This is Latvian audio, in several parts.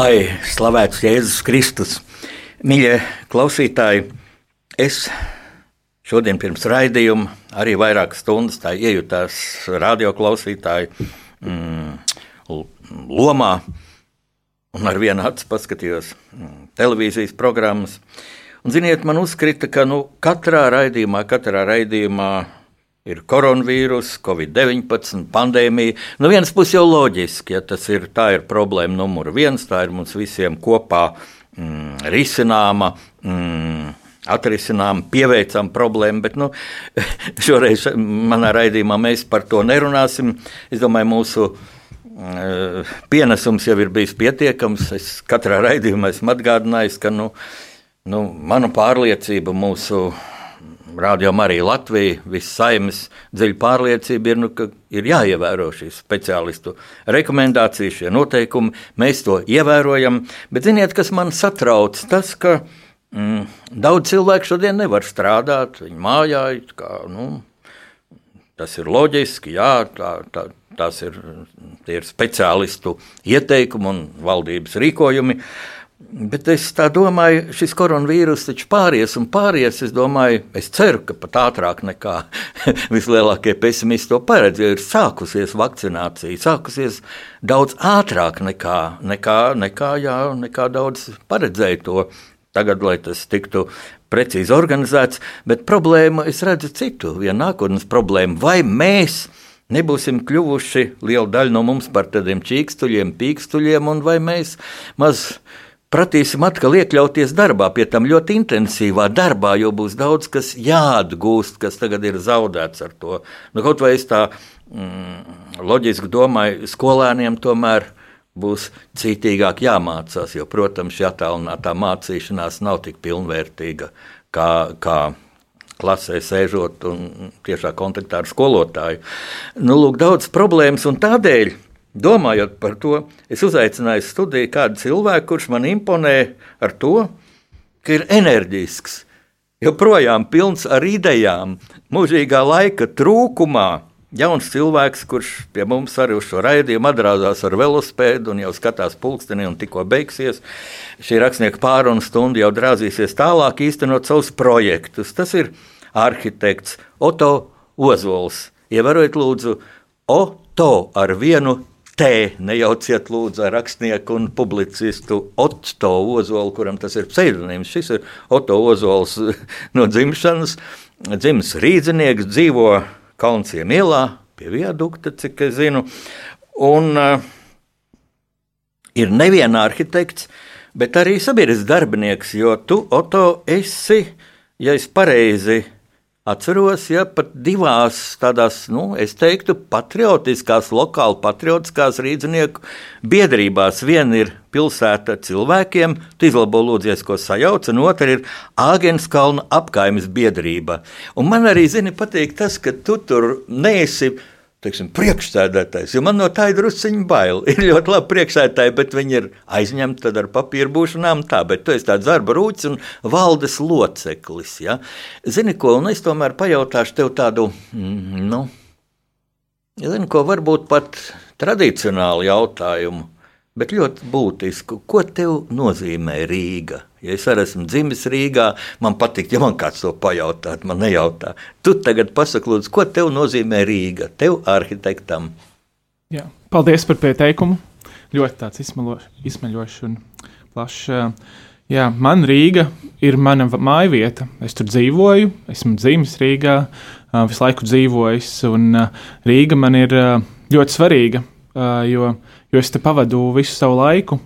Lai slavēts Jēzus Kristus, mīļie klausītāji, es šodien pirms raidījuma arī vairākas stundas iejutās radioklausītāju mm, lomā. Un ar vienu acu paskatījos mm, televīzijas programmas. Un, ziniet, man uzkrita, ka nu, katrā raidījumā, katrā raidījumā ir koronavīrus, covid-19, pandēmija. No nu, vienas puses jau loģiski, ja tas ir, ir problēma numur viens, tā ir mums visiem kopā mm, risināma. Mm, atrisinām, pieveicam problēmu, bet nu, šoreiz manā raidījumā mēs par to nerunāsim. Es domāju, mūsu uh, pienesums jau ir bijis pietiekams. Es katrā raidījumā esmu atgādinājis, ka nu, nu, mana pārliecība mūsu Rādījām arī Latviju, visas saimnes dziļa pārliecība ir, nu, ka ir jāievēro šīs speciālistu rekomendācijas, šie noteikumi. Mēs to ievērojam, bet ziniet, kas man satrauc? Tas, ka uh, Mm, daudz cilvēku šodien nevar strādāt, viņi mājā kā, nu, tas ir loģiski, jā, tā, tā, tās ir, ir speciālistu ieteikumi un valdības rīkojumi. Bet es domāju, šis koronavīrus taču pāries un pāries. Es domāju, es ceru, ka pat ātrāk nekā vislielākie pesimisti to paredz, ir sākusies vakcinācija, sākusies daudz ātrāk nekā, nekā, nekā, jā, nekā daudz paredzēja to tagad, lai tas tiktu precīzi organizēts, bet problēma es redzu citu, vienu nākotnes problēmu. Vai mēs nebūsim kļuvuši liela daļa no mums par tādiem čīkstuļiem, pīkstuļiem, un vai mēs maz pratīsim atkal iekļauties darbā, pie tam ļoti intensīvā darbā, jo būs daudz kas jāatgūst, kas tagad ir zaudēts ar to. Nu, kaut vai es tā mm, loģiski domāju, skolēniem tomēr būs cītīgāk jāmācās, jo, protams, šī attālinātā mācīšanās nav tik pilnvērtīga kā, kā klasē sēžot un tiešā kontaktā ar skolotāju. Nu, lūk, daudz problēmas un tādēļ. Domājot par to, es uzaicināju studiju kādu cilvēku, kurš man imponē ar to, ka ir enerģisks, joprojām pilns ar idejām, mūžīgā laika trūkumā jauns cilvēks, kurš pie mums arī uz šo raidījumu atbraucās ar velospēdu un jau skatās pulksteni un tikko beigsies. Šī rakstnieka pārunu stunda jau drāzīsies tālāk īstenot savus projektus. Tas ir arhitekts Oto Ozols. Ievērojiet, lūdzu, Oto ar vienu T. Nejauciet, lūdzu, rakstnieku un publicistu Otto Ozolu, kuram tas ir pseidonīms. Šis ir Otto Ozols no dzimšanas. Dzimis rīznieks, dzīvo Kalnciem ielā, pie viadukta, cik es zinu. Un uh, ir neviena arhitekts, bet arī sabiedrisks darbinieks, jo tu, Oto, esi, ja es pareizi Atceros, ja pat divās tādās, nu, es teiktu, patriotiskās, lokāli patriotiskās rīznieku biedrībās. Viena ir pilsēta cilvēkiem, izlabo lūdzies, ko sajauc, un otra ir Āgenskalna apkaimes biedrība. Un man arī, zini, patīk tas, ka tu tur neesi teiksim, priekšsēdētājs, man no tā ir drusciņa bail. Ir ļoti labi priekšsēdētāji, bet viņi ir aizņemti ar papīra būšanām, tā, bet tu esi tāds darba rūcis un valdes loceklis. Ja? Zini, ko, un es tomēr pajautāšu tev tādu, mm, nu, zini, ko varbūt pat tradicionālu jautājumu, bet ļoti būtisku. Ko tev nozīmē Rīga? Ja es arī esmu dzimis Rīgā, man patīk, ja man kāds to pajautā, man nejautā. Tu tagad pasaki, lūdzu, ko tev nozīmē Rīga, tev arhitektam? Jā, paldies par pieteikumu. Ļoti tāds izsmeļošs un plašs. Jā, man Rīga ir mana māja vieta. Es tur dzīvoju, esmu dzimis Rīgā, visu laiku dzīvojis. Rīga man ir ļoti svarīga, jo, jo es te pavadu visu savu laiku.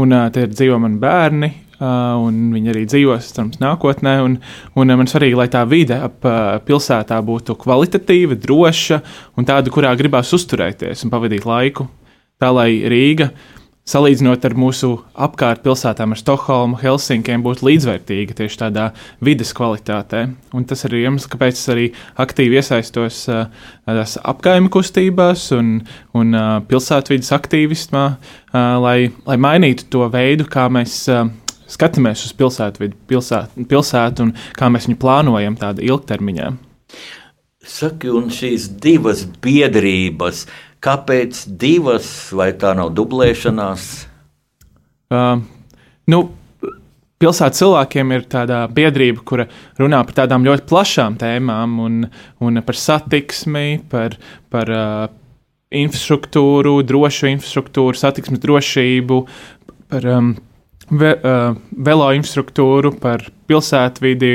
Un te dzīvo mani bērni, un viņi arī dzīvos cerams, nākotnē. Un, un man svarīgi, lai tā vide ap pilsētā būtu kvalitatīva, droša un tāda, kurā gribās uzturēties un pavadīt laiku. Tā lai Rīga salīdzinot ar mūsu apkārt pilsētām, ar Stokholmu, Helsinkiem, būtu līdzvērtīga tieši tādā vidas kvalitātē. Un tas ir iemesls, kāpēc es arī aktīvi iesaistos uh, apgājuma kustībās un, un uh, pilsētvidas aktīvismā, uh, lai, lai mainītu to veidu, kā mēs. Skatāmies uz pilsētu, pilsētu, pilsētu un kā mēs viņu plānojam tādā ilgtermiņā. Saki, un šīs divas biedrības, uh, Kāpēc divas, vai tā nav dublēšanās? Uh, nu, pilsētas cilvēkiem ir tāda biedrība, kura runā par tādām ļoti plašām tēmām, un, un par satiksmi, par, par uh, infrastruktūru, drošu infrastruktūru, satiksmes drošību, par um, ve, uh, velo infrastruktūru, par pilsētvidi,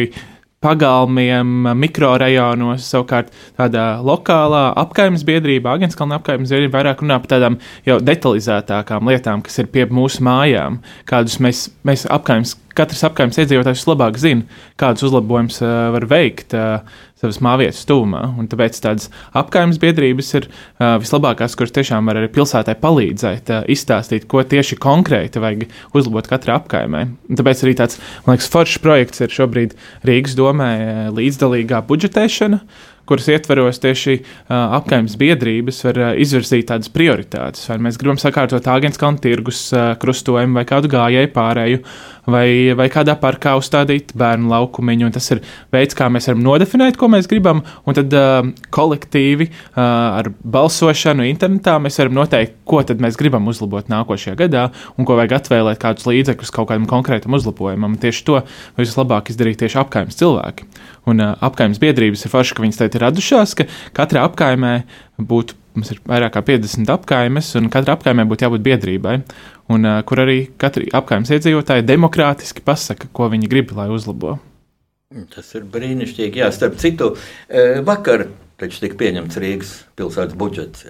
pagalmiem, mikrorajonos, savukārt tādā lokālā apgājuma biedrība, Agenskalna apgājuma biedrība vairāk runā par tādām jau detalizētākām lietām, kas ir pie mūsu mājām, kādus mēs, mēs apgājums, katrs apgājums iedzīvotājs labāk zina, kādus uzlabojumus uh, var veikt. Uh, savas māvietas tūmā. Tāpēc tādas apgājumas biedrības ir uh, vislabākās, kuras tiešām var arī pilsētai palīdzēt, uh, izstāstīt, ko tieši konkrēti vajag uzlabot katrai apgājumai. Tāpēc arī tāds, man liekas, foršs projekts ir šobrīd Rīgas domē līdzdalīgā budžetēšana kuras ietveros tieši uh, apgājuma biedrības var uh, izvirzīt tādas prioritātes. Vai mēs gribam sakārtot Agenskalnu tirgus uh, krustojumu vai kādu gājēju pārēju, vai, vai kādā parkā uzstādīt bērnu laukumiņu. Tas ir veids, kā mēs varam nodefinēt, ko mēs gribam, un tad uh, kolektīvi uh, ar balsošanu internetā mēs varam noteikt, ko tad mēs gribam uzlabot nākošajā gadā un ko vajag atvēlēt kādus līdzekļus kaut kādam konkrētam uzlabojumam. Un tieši to vislabāk izdarīt tieši apgājuma cilvēki. Un uh, apgājuma biedrības ir forši, ka viņas tagad ir radušās, ka katrā apgājumā būtu. Mums ir vairāk kā 50 apgājumas, un katrai apgājumai būtu jābūt biedrībai, un, uh, kur arī katra apgājuma iedzīvotāja demokrātiski pasaka, ko viņi grib, lai uzlabo. Tas ir brīnišķīgi. Jā, starp citu, vakar taču tika pieņemts Rīgas pilsētas budžets.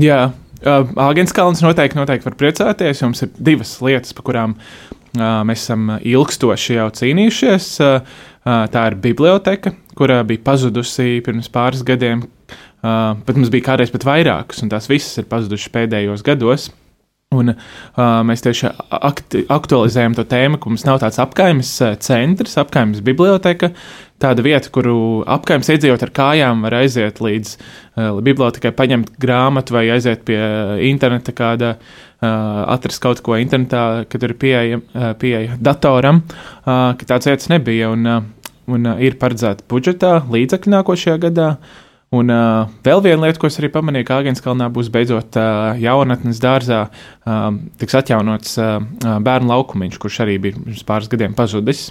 Jā, jā Āgens Kalns noteikti, noteikti var priecāties. Jums ir divas lietas, par kurām mēs esam ilgstoši jau cīnījušies. Tā ir biblioteka, kurā bija pazudusi pirms pāris gadiem. Pat mums bija kādreiz pat vairākas, un tās visas ir pazudušas pēdējos gados. Un, uh, mēs tieši akti, aktualizējam to tēmu, ka mums nav tāds apgājums centrs, apgājums biblioteka, tāda vieta, kuru apgājums iedzīvot ar kājām, var aiziet līdz uh, bibliotekai, paņemt grāmatu vai aiziet pie interneta kāda, uh, atrast kaut ko internetā, kad ir pieeja, uh, pieeja datoram, uh, ka tāds vietas nebija. Un, uh, un uh, ir paredzēta budžetā līdzekļi nākošajā gadā. Un uh, vēl viena lieta, ko es arī pamanīju, ka Agenskalnā būs beidzot uh, jaunatnes dārzā uh, tiks atjaunots uh, bērnu laukumiņš, kurš arī bija pirms pāris gadiem pazudis.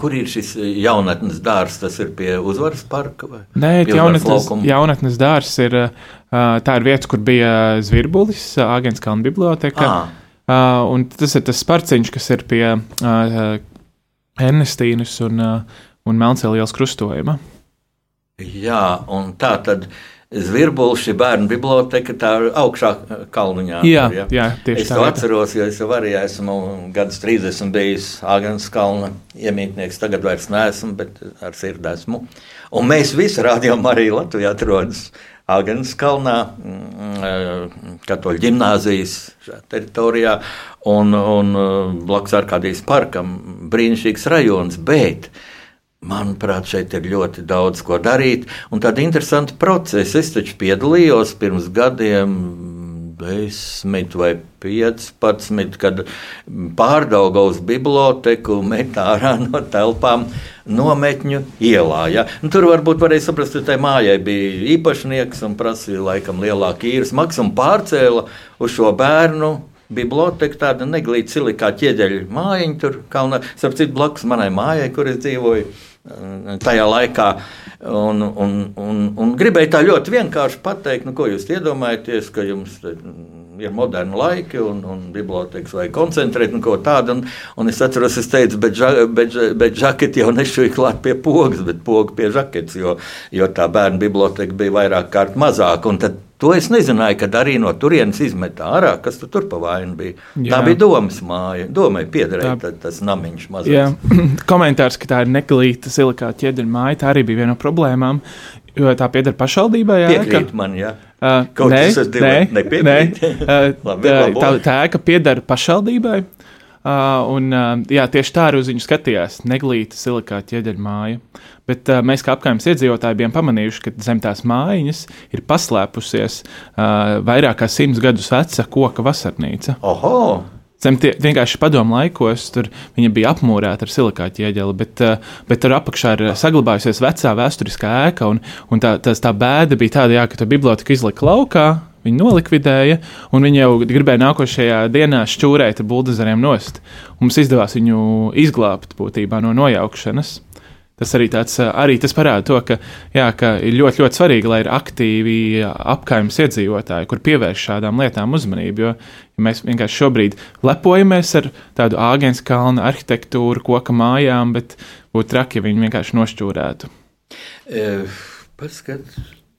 Kur ir šis jaunatnes dārzs? Tas ir pie uzvaras parka? Nē, jaunatnes, jaunatnes dārzs ir, uh, tā ir vieta, kur bija Zvirbulis, Agenskalna biblioteka. Ah. Uh, tas ir tas sparciņš, kas ir pie uh, Ernestīnas un, uh, un Melncēlijas krustojuma. Jā, un tā tad. Zvirbuļs, šī bērnu biblioteka, tā ir augšā kalniņā. Jā, ja? jā tieši es tā. Es atceros, jo es jau arī esmu gadus 30 bijis Āgānas kalna iemītnieks. Tagad vairs neesmu, bet ar sirdi esmu. Un mēs visi rādījām arī Latvijā atrodas Āgānas kalnā, mm, katoļu ģimnāzijas teritorijā un, un blakus Arkādijas parkam. Brīnišķīgs rajons, bet Manuprāt, šeit ir ļoti daudz ko darīt, un tāda interesanta procesa. Es taču piedalījos pirms gadiem, desmit vai piecpadsmit, kad pārdaugaus biblioteku metā ārā no telpām nometņu ielā. Ja? Nu, tur varbūt varēja saprast, ka tai mājai bija īpašnieks un prasīja laikam lielāku īres maksu un pārcēla uz šo bērnu biblioteka, tāda neglīta silikā ķieģeļa mājiņa, tur kalnā, starp citu, blakus manai mājai, kur es dzīvoju tajā laikā. Un, un, un, un gribēju tā ļoti vienkārši pateikt, nu, ko jūs iedomājaties, ka jums ir moderni laiki un, un bibliotekas vajag koncentrēt un ko tādu. Un, un es atceros, es teicu, bet, ža, bet, bet žaketi jau nešuja klāt pie pogas, bet poga pie žaketes, jo, jo tā bērnu biblioteka bija vairāk kārt mazāka. Tad To es nezināju, kad arī no turienes izmetā ārā, kas tu tur pa vainu bija. Jā. Tā bija domas māja. Domai piederēja tā... tas namiņš mazliet. Komentārs, ka tā ir neglīta silikāta ķieģeļa māja, tā arī bija viena no problēmām. Jo tā pieder pašvaldībai. Piekrīt ka... man, jā. Uh, Kaut nē, nē, nē, uh, tā, tā ēka pieder pašvaldībai. Uh, un, uh, jā, tieši tā arī uz viņu skatījās. Neglīta silikāta ķieģeļa māja. Bet uh, mēs, kā apgājuma iedzīvotāji, bijām pamanījuši, ka zem tās mājiņas ir paslēpusies uh, vairāk kā simts gadus veca koka vasarnīca. Oho! Zem tie, vienkārši padomu laikos tur viņa bija apmūrēta ar silikāta ieģeli, bet, bet tur apakšā ir saglabājusies vecā vēsturiskā ēka. Un, un tā, tā, tā bēda bija tāda, jā, ka tā biblioteka izlika laukā, Viņi nolikvidēja, un viņi jau gribēja nākošajā dienā šķūrēt ar buldozeriem nost. Mums izdevās viņu izglābt būtībā no nojaukšanas. Tas arī, tāds, arī tas parāda to, ka, jā, ka ir ļoti, ļoti svarīgi, lai ir aktīvi apgājums iedzīvotāji, kur pievērš šādām lietām uzmanību. Jo ja mēs vienkārši šobrīd lepojamies ar tādu āgens kalnu arhitektūru, koka mājām, bet būtu traki, ja viņi vienkārši nošķūrētu. E, Paskat,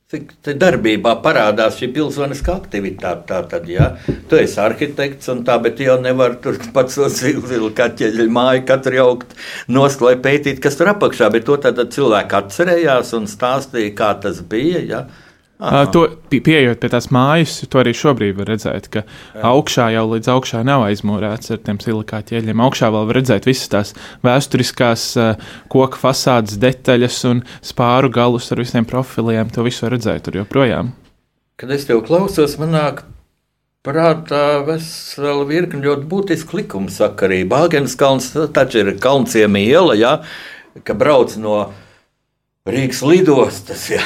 Cik darbībā parādās šī pilsoniskā aktivitāte. Tā tad, ja tu esi arhitekts un tā, bet jau nevar tur pats uz zilu kaķeļu māju katru jaukt nost, lai pētītu, kas tur apakšā, bet to tad cilvēki atcerējās un stāstīja, kā tas bija. Ja? Aha. To pieejot pie tās mājas, to arī šobrīd var redzēt, ka Jā. augšā jau līdz augšā nav aizmūrēts ar tiem silikāta ķieģeļiem. Augšā vēl var redzēt visas tās vēsturiskās uh, koka fasādes detaļas un spāru galus ar visiem profiliem. To visu var redzēt tur joprojām. Kad es tev klausos, man nāk prātā vesela virkni ļoti būtisku likumu sakarību. Āgens kalns taču ir kalnciem iela, ja, ka brauc no Rīgas lidostas. Ja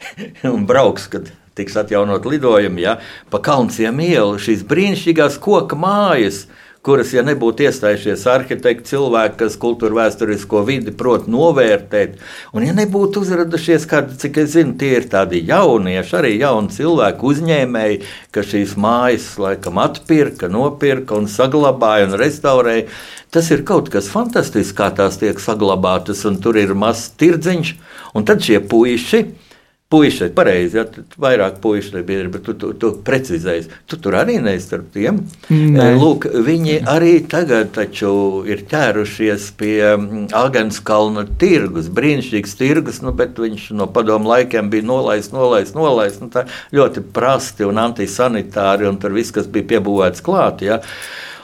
un brauks, kad tiks atjaunot lidojumi, ja, pa Kalnciem ielu šīs brīnišķīgās koka mājas, kuras, ja nebūtu iestājušies arhitekti, cilvēki, kas kultūra vēsturisko vidi prot novērtēt, un ja nebūtu uzradušies kādi, cik es zinu, tie ir tādi jaunieši, arī jauni cilvēki, uzņēmēji, ka šīs mājas laikam atpirka, nopirka un saglabāja un restaurēja. Tas ir kaut kas fantastisks, kā tās tiek saglabātas, un tur ir mazs tirdziņš, un tad šie puiši Puiši, pareizi, ja vairāk puiši bija, bet tu, tu, tu precizēji. Tu tur arī neesi starp tiem. Nē. Eh, lūk, viņi arī tagad ir ķērušies pie mm, Agenskalna tirgus, brīnišķīgs tirgus, nu, bet viņš no padomu laikiem bija nolaists, nolaists, nolaists. Nu, ļoti prasti un antisanitāri, un tur viss, kas bija piebūvēts klāt. Ja.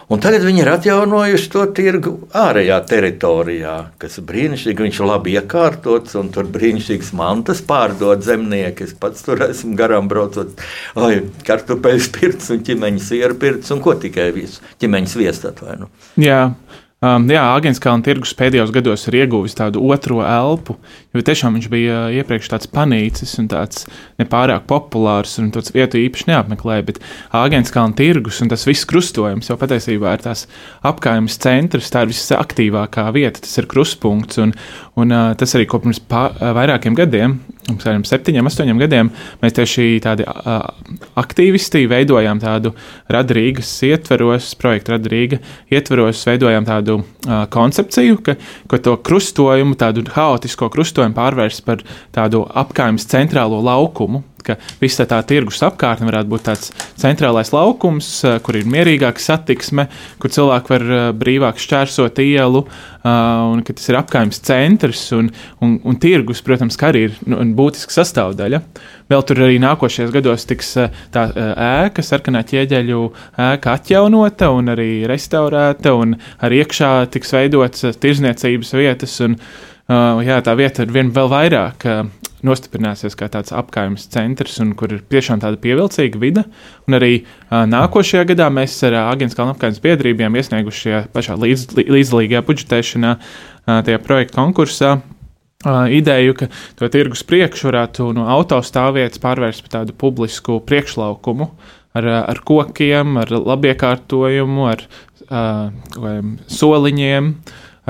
Un tagad viņi ir atjaunojuši to tirgu ārējā teritorijā, kas ir brīnišķīgi. Viņš ir labi iekārtots un tur brīnišķīgs mantas pārdod zemnieki. Es pats tur esmu garām braucot. Oi, kartupeļu pirts un ķimeņa sieru pirts un ko tikai visu ķimeņa sviestat vai nu. Jā. Um, jā, Agenskalna tirgus pēdējos gados ir ieguvis tādu otro elpu, jo tiešām viņš bija uh, iepriekš tāds panīcis un tāds nepārāk populārs un tāds vietu īpaši neapmeklēja, bet Agenskalna tirgus un tas viss krustojums jau patiesībā ir tās apkājums centrs, tā ir visaktīvākā vieta, tas ir kruspunkts un, un uh, tas arī kopš uh, vairākiem gadiem kādiem septiņiem, astoņiem gadiem mēs tieši tādi uh, aktīvisti veidojām tādu radrīgas ietveros, projektu radrīga ietveros, veidojām tādu uh, koncepciju, ka, ka to krustojumu, tādu haotisko krustojumu pārvērst par tādu apkājums centrālo laukumu, ka visa tā tirgus apkārtne varētu būt tāds centrālais laukums, eh, kur ir mierīgāka satiksme, kur cilvēki var eh, brīvāk šķērsot ielu, eh, un ka tas ir apgājums centrs un, un, un tirgus, protams, arī ir nu, būtiska sastāvdaļa. Vēl tur arī nākošajos gados tiks tā ēka, sarkanā ķieģeļu ēka atjaunota un arī restaurēta, un arī iekšā tiks veidotas tirzniecības vietas. Un, Uh, jā, tā vieta ir vien vēl vairāk uh, nostiprināsies kā tāds apgājums centrs, un kur ir tiešām tāda pievilcīga vide. Un arī uh, nākošajā gadā mēs ar uh, Agnēs Kalnu apgājums biedrībiem iesnieguši šajā pašā līdz, līdzdalīgajā budžetēšanā, uh, tajā projekta konkursā. Uh, ideju, ka to tirgus priekšu varētu no autostāvvietas pārvērst par tādu publisku priekšlaukumu ar, ar kokiem, ar labiekārtojumu, ar uh, soliņiem,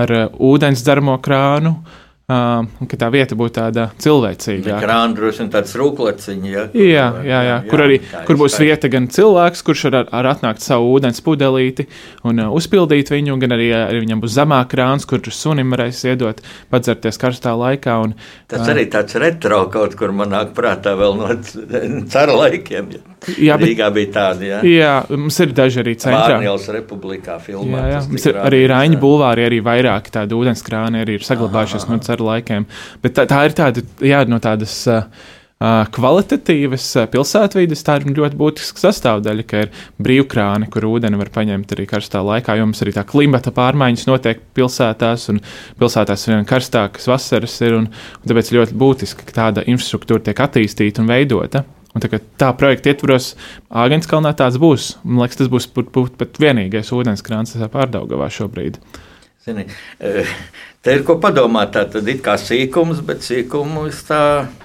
ar uh, ūdens dzeramo krānu. Uh, ka tā vieta būtu tāda cilvēcīga. Krāna droši vien tāds rūkleciņš, ja, kur, jā, jā, jā, kur arī kur būs vieta gan cilvēks, kurš var, var atnākt savu ūdens pudelīti un uh, uzpildīt viņu, gan arī, arī viņam būs zemāk krāns, kur sunim varēs iedot padzerties karstā laikā. Un, Tas uh, arī tāds retro kaut kur man nāk prātā vēl no cara laikiem. Ja. Jā, bet, Rīgā bija tādi. Jā, jā mums ir daži arī centrā. Vārnjals republikā filmā. Jā, jā. mums ir arī Raiņa bulvāri, arī vairāki tādi ūdenskrāni arī ir saglabājušies no cara ar laikiem. Bet tā, tā ir tāda, jā, no tādas. Uh, kvalitatīvas pilsētvidas, tā ir ļoti būtiska sastāvdaļa, ka ir brīvkrāni, kur ūdeni var paņemt arī karstā laikā. Jo mums arī tā klimata pārmaiņas notiek pilsētās, un pilsētās ir vien karstākas vasaras, ir, un, un tāpēc ļoti būtiski, ka tāda infrastruktūra tiek attīstīta un veidota. Un tā, tā projekta ietvaros Āgānskalnā tāds būs. Man liekas, tas būs pat, vienīgais ūdenskrāns pārdaugavā šobrīd. Zini, eh, te ir ko padomāt. Tā tad ir kā sīkums, bet sīkumu es tā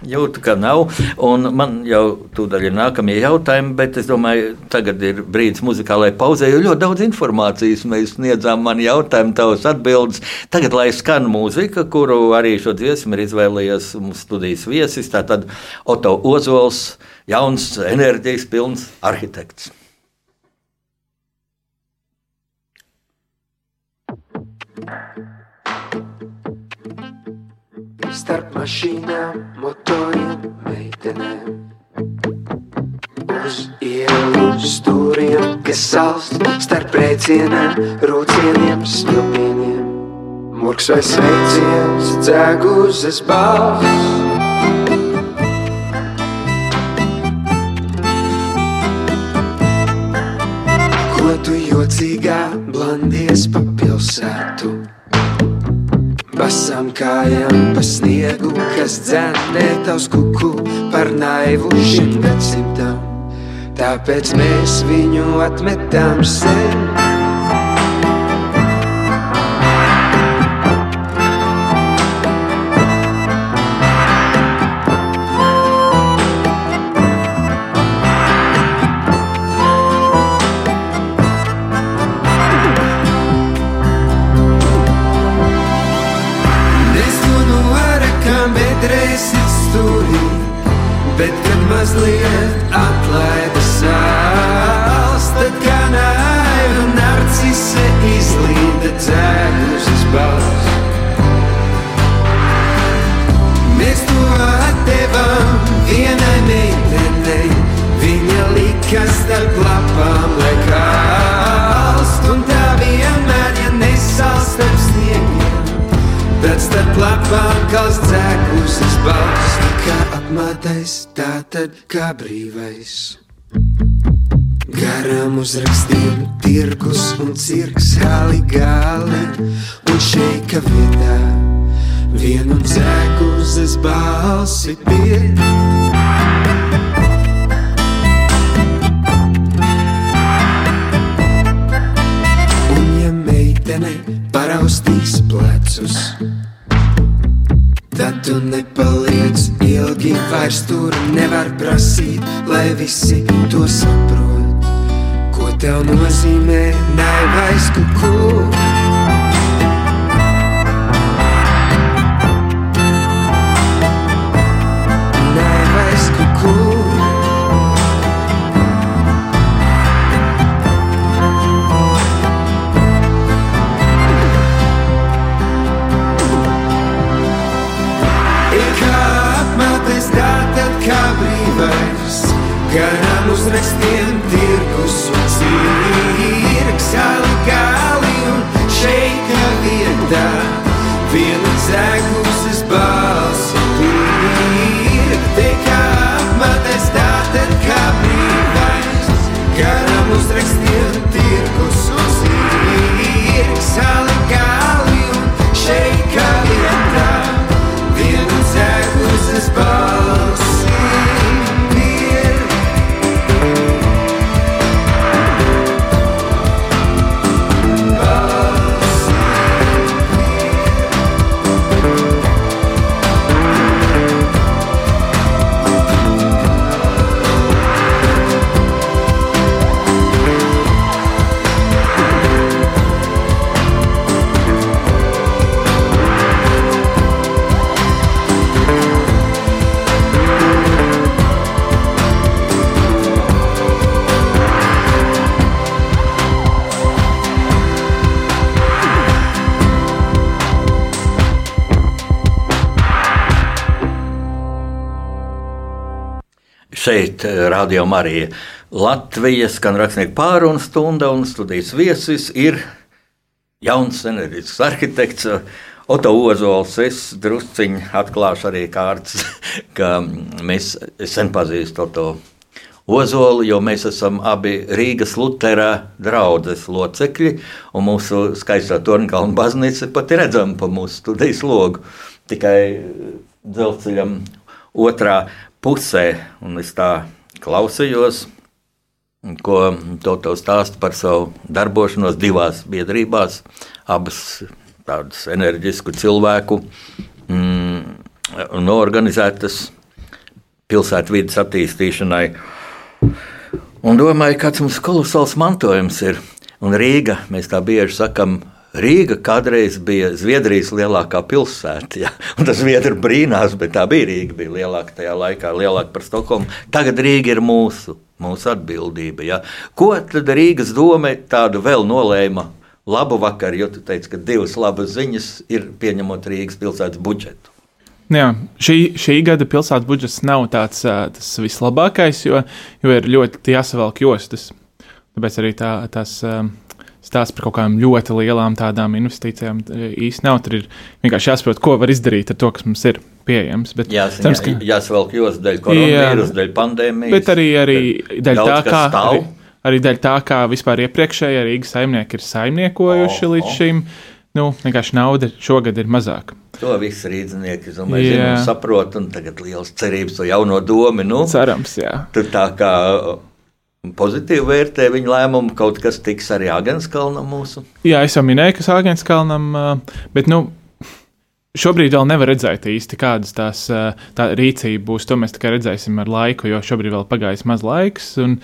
jūtu, ka nav. Un man jau tūdaļ ir nākamie jautājumi, bet es domāju, tagad ir brīdis muzikālajai pauzē, jo ļoti daudz informācijas mēs sniedzām man jautājumu, tavas atbildes. Tagad, lai skan mūzika, kuru arī šo dziesmu ir izvēlējies mūsu studijas viesis, tātad Oto Ozols, jauns, enerģijas pilns arhitekts. Starp mašīnām, motoriem, meitenēm. Uz ielu stūriem, kas salst starp rēcieniem, rūcieniem, smilpieniem. Murks vai sveiciens, dzēguzes balss. Ko tu jocīgā blandies pa pilsētu? Basām kājām pa sniegu, kas dzēnē tavs kuku par naivu šim gadsimtam. Tāpēc mēs viņu atmetām sen. kā brīvais. Garām uzrakstiem tirgus un cirks hali gali un šeika vietā vienu dzēkuzes balsi pirkt. Un ja meitene paraustīs plecus, Tad tu nepaliec ilgi, vairs tur nevar prasīt, lai visi to saprot. Ko tev nozīmē naivais kukurūks? Uzrakstiem tirgus šeit, Radio Marija. Latvijas gan rakstnieku pārunu stunda un studijas viesis ir jauns enerģisks arhitekts. Oto Ozols, es drusciņi atklāšu arī kārtas, ka mēs sen pazīstam to Ozolu, jo mēs esam abi Rīgas Lutera draugas locekļi, un mūsu skaistā Tornkalna baznīca pat ir redzama pa mūsu studijas logu. Tikai dzelzceļam otrā pusē, un es tā klausījos, ko Toto stāsta par savu darbošanos divās biedrībās, abas tādas enerģisku cilvēku mm, norganizētas pilsētvidas attīstīšanai. Un domāju, kāds mums kolosāls mantojums ir. Un Rīga, mēs tā bieži sakām, Rīga kādreiz bija Zviedrijas lielākā pilsēta. Ja? Tas Zviedri brīnās, bet tā bija Rīga, bija lielāka tajā laikā, lielāka par Stokholmu. Tagad Rīga ir mūsu, mūsu atbildība. Ja? Ko tad Rīgas doma tādu vēl nolēma? Labu vakaru, jo tu teici, ka divas labas ziņas ir pieņemot Rīgas pilsētas budžetu. Jā, šī, šī gada pilsētas budžets nav tāds tas vislabākais, jo, jo ir ļoti jāsavelk jostas. Tāpēc arī tā, tās stāsts par kaut kādām ļoti lielām tādām investīcijām īstenībā nav. Tur ir vienkārši jāsaprot, ko var izdarīt ar to, kas mums ir pieejams. Bet, Jā, cerams, ka... Jāsvelk jostas dēļ koronavīrusa, dēļ pandēmijas. Bet arī, arī dēļ tā, kā. Arī, arī dēļ tā, kā vispār iepriekšējie Rīgas saimnieki ir saimniekojuši oh, līdz oh. šim. Nu, vienkārši nauda šogad ir mazāka. To visi rīznieki saprot, un tagad liels cerības to jauno domu. Nu, Cerams, jā. Tur tā kā pozitīvi vērtē viņa lēmumu, kaut kas tiks arī Agenskalnam mūsu. Jā, es jau minēju, kas Agenskalnam, bet, nu, Šobrīd vēl nevar redzēt īsti, kādas tās tā rīcība būs. To mēs tikai redzēsim ar laiku, jo šobrīd vēl pagājis maz laiks, un,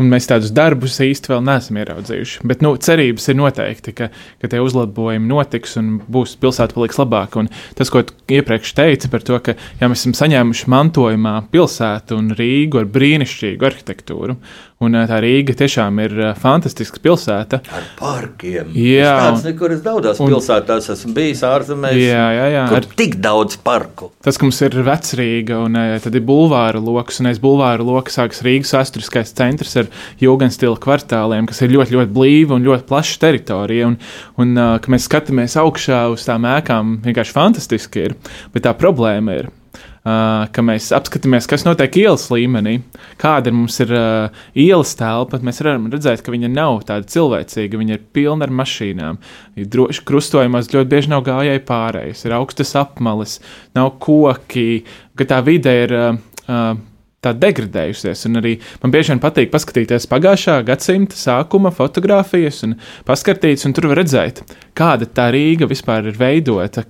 un mēs tādus darbus īsti vēl neesam ieraudzījuši. Bet nu, cerības ir noteikti, ka, ka tie uzlabojumi notiks un būs pilsēta paliks labāka. Un tas, ko iepriekš teica par to, ka ja mēs esam saņēmuši mantojumā pilsētu un Rīgu ar brīnišķīgu arhitektūru, Un tā Rīga tiešām ir fantastiska pilsēta. Ar parkiem. Jā, es nekur es daudzās un, pilsētās esmu bijis ārzemēs. Jā, jā, jā. Ar tik daudz parku. Tas, ka mums ir vecrīga un tad ir bulvāra lokus, un aiz bulvāra loka sākas Rīgas vēsturiskais centrs ar jūgenstila kvartāliem, kas ir ļoti, ļoti blīva un ļoti plaša teritorija. Un, un ka mēs skatāmies augšā uz tām ēkām, vienkārši fantastiski ir. Bet tā problēma ir ka mēs apskatāmies, kas notiek ielas līmenī, kāda ir mums ir ielas telpa. Mēs varam redzēt, ka viņa nav tāda cilvēcīga, viņa ir pilna ar mašīnām. Droši krustojumos ļoti bieži nav gājēji pārējais, ir augstas apmales, nav koki, ka tā vide ir. Uh, tā degradējusies. Un arī man bieži vien patīk paskatīties pagājušā gadsimta sākuma fotografijas un paskatīties, un tur var redzēt, kāda tā Rīga vispār ir veidota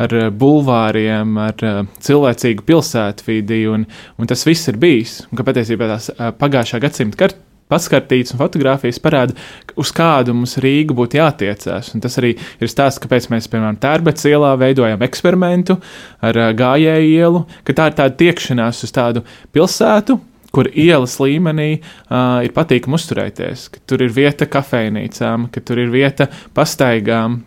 ar eh, bulvāriem, ar uh, cilvēcīgu pilsētvidi, un, un tas viss ir bijis. Un ka patiesībā tās uh, pagājušā gadsimta kartes paskatīts un fotografijas parāda, uz kādu mums Rīgu būtu jātiecās. Un tas arī ir stāsts, kāpēc mēs, piemēram, Tērbets ielā veidojam eksperimentu ar gājēju ielu, ka tā ir tāda tiekšanās uz tādu pilsētu, kur ielas līmenī uh, ir patīkami uzturēties, ka tur ir vieta kafejnīcām, ka tur ir vieta pastaigām,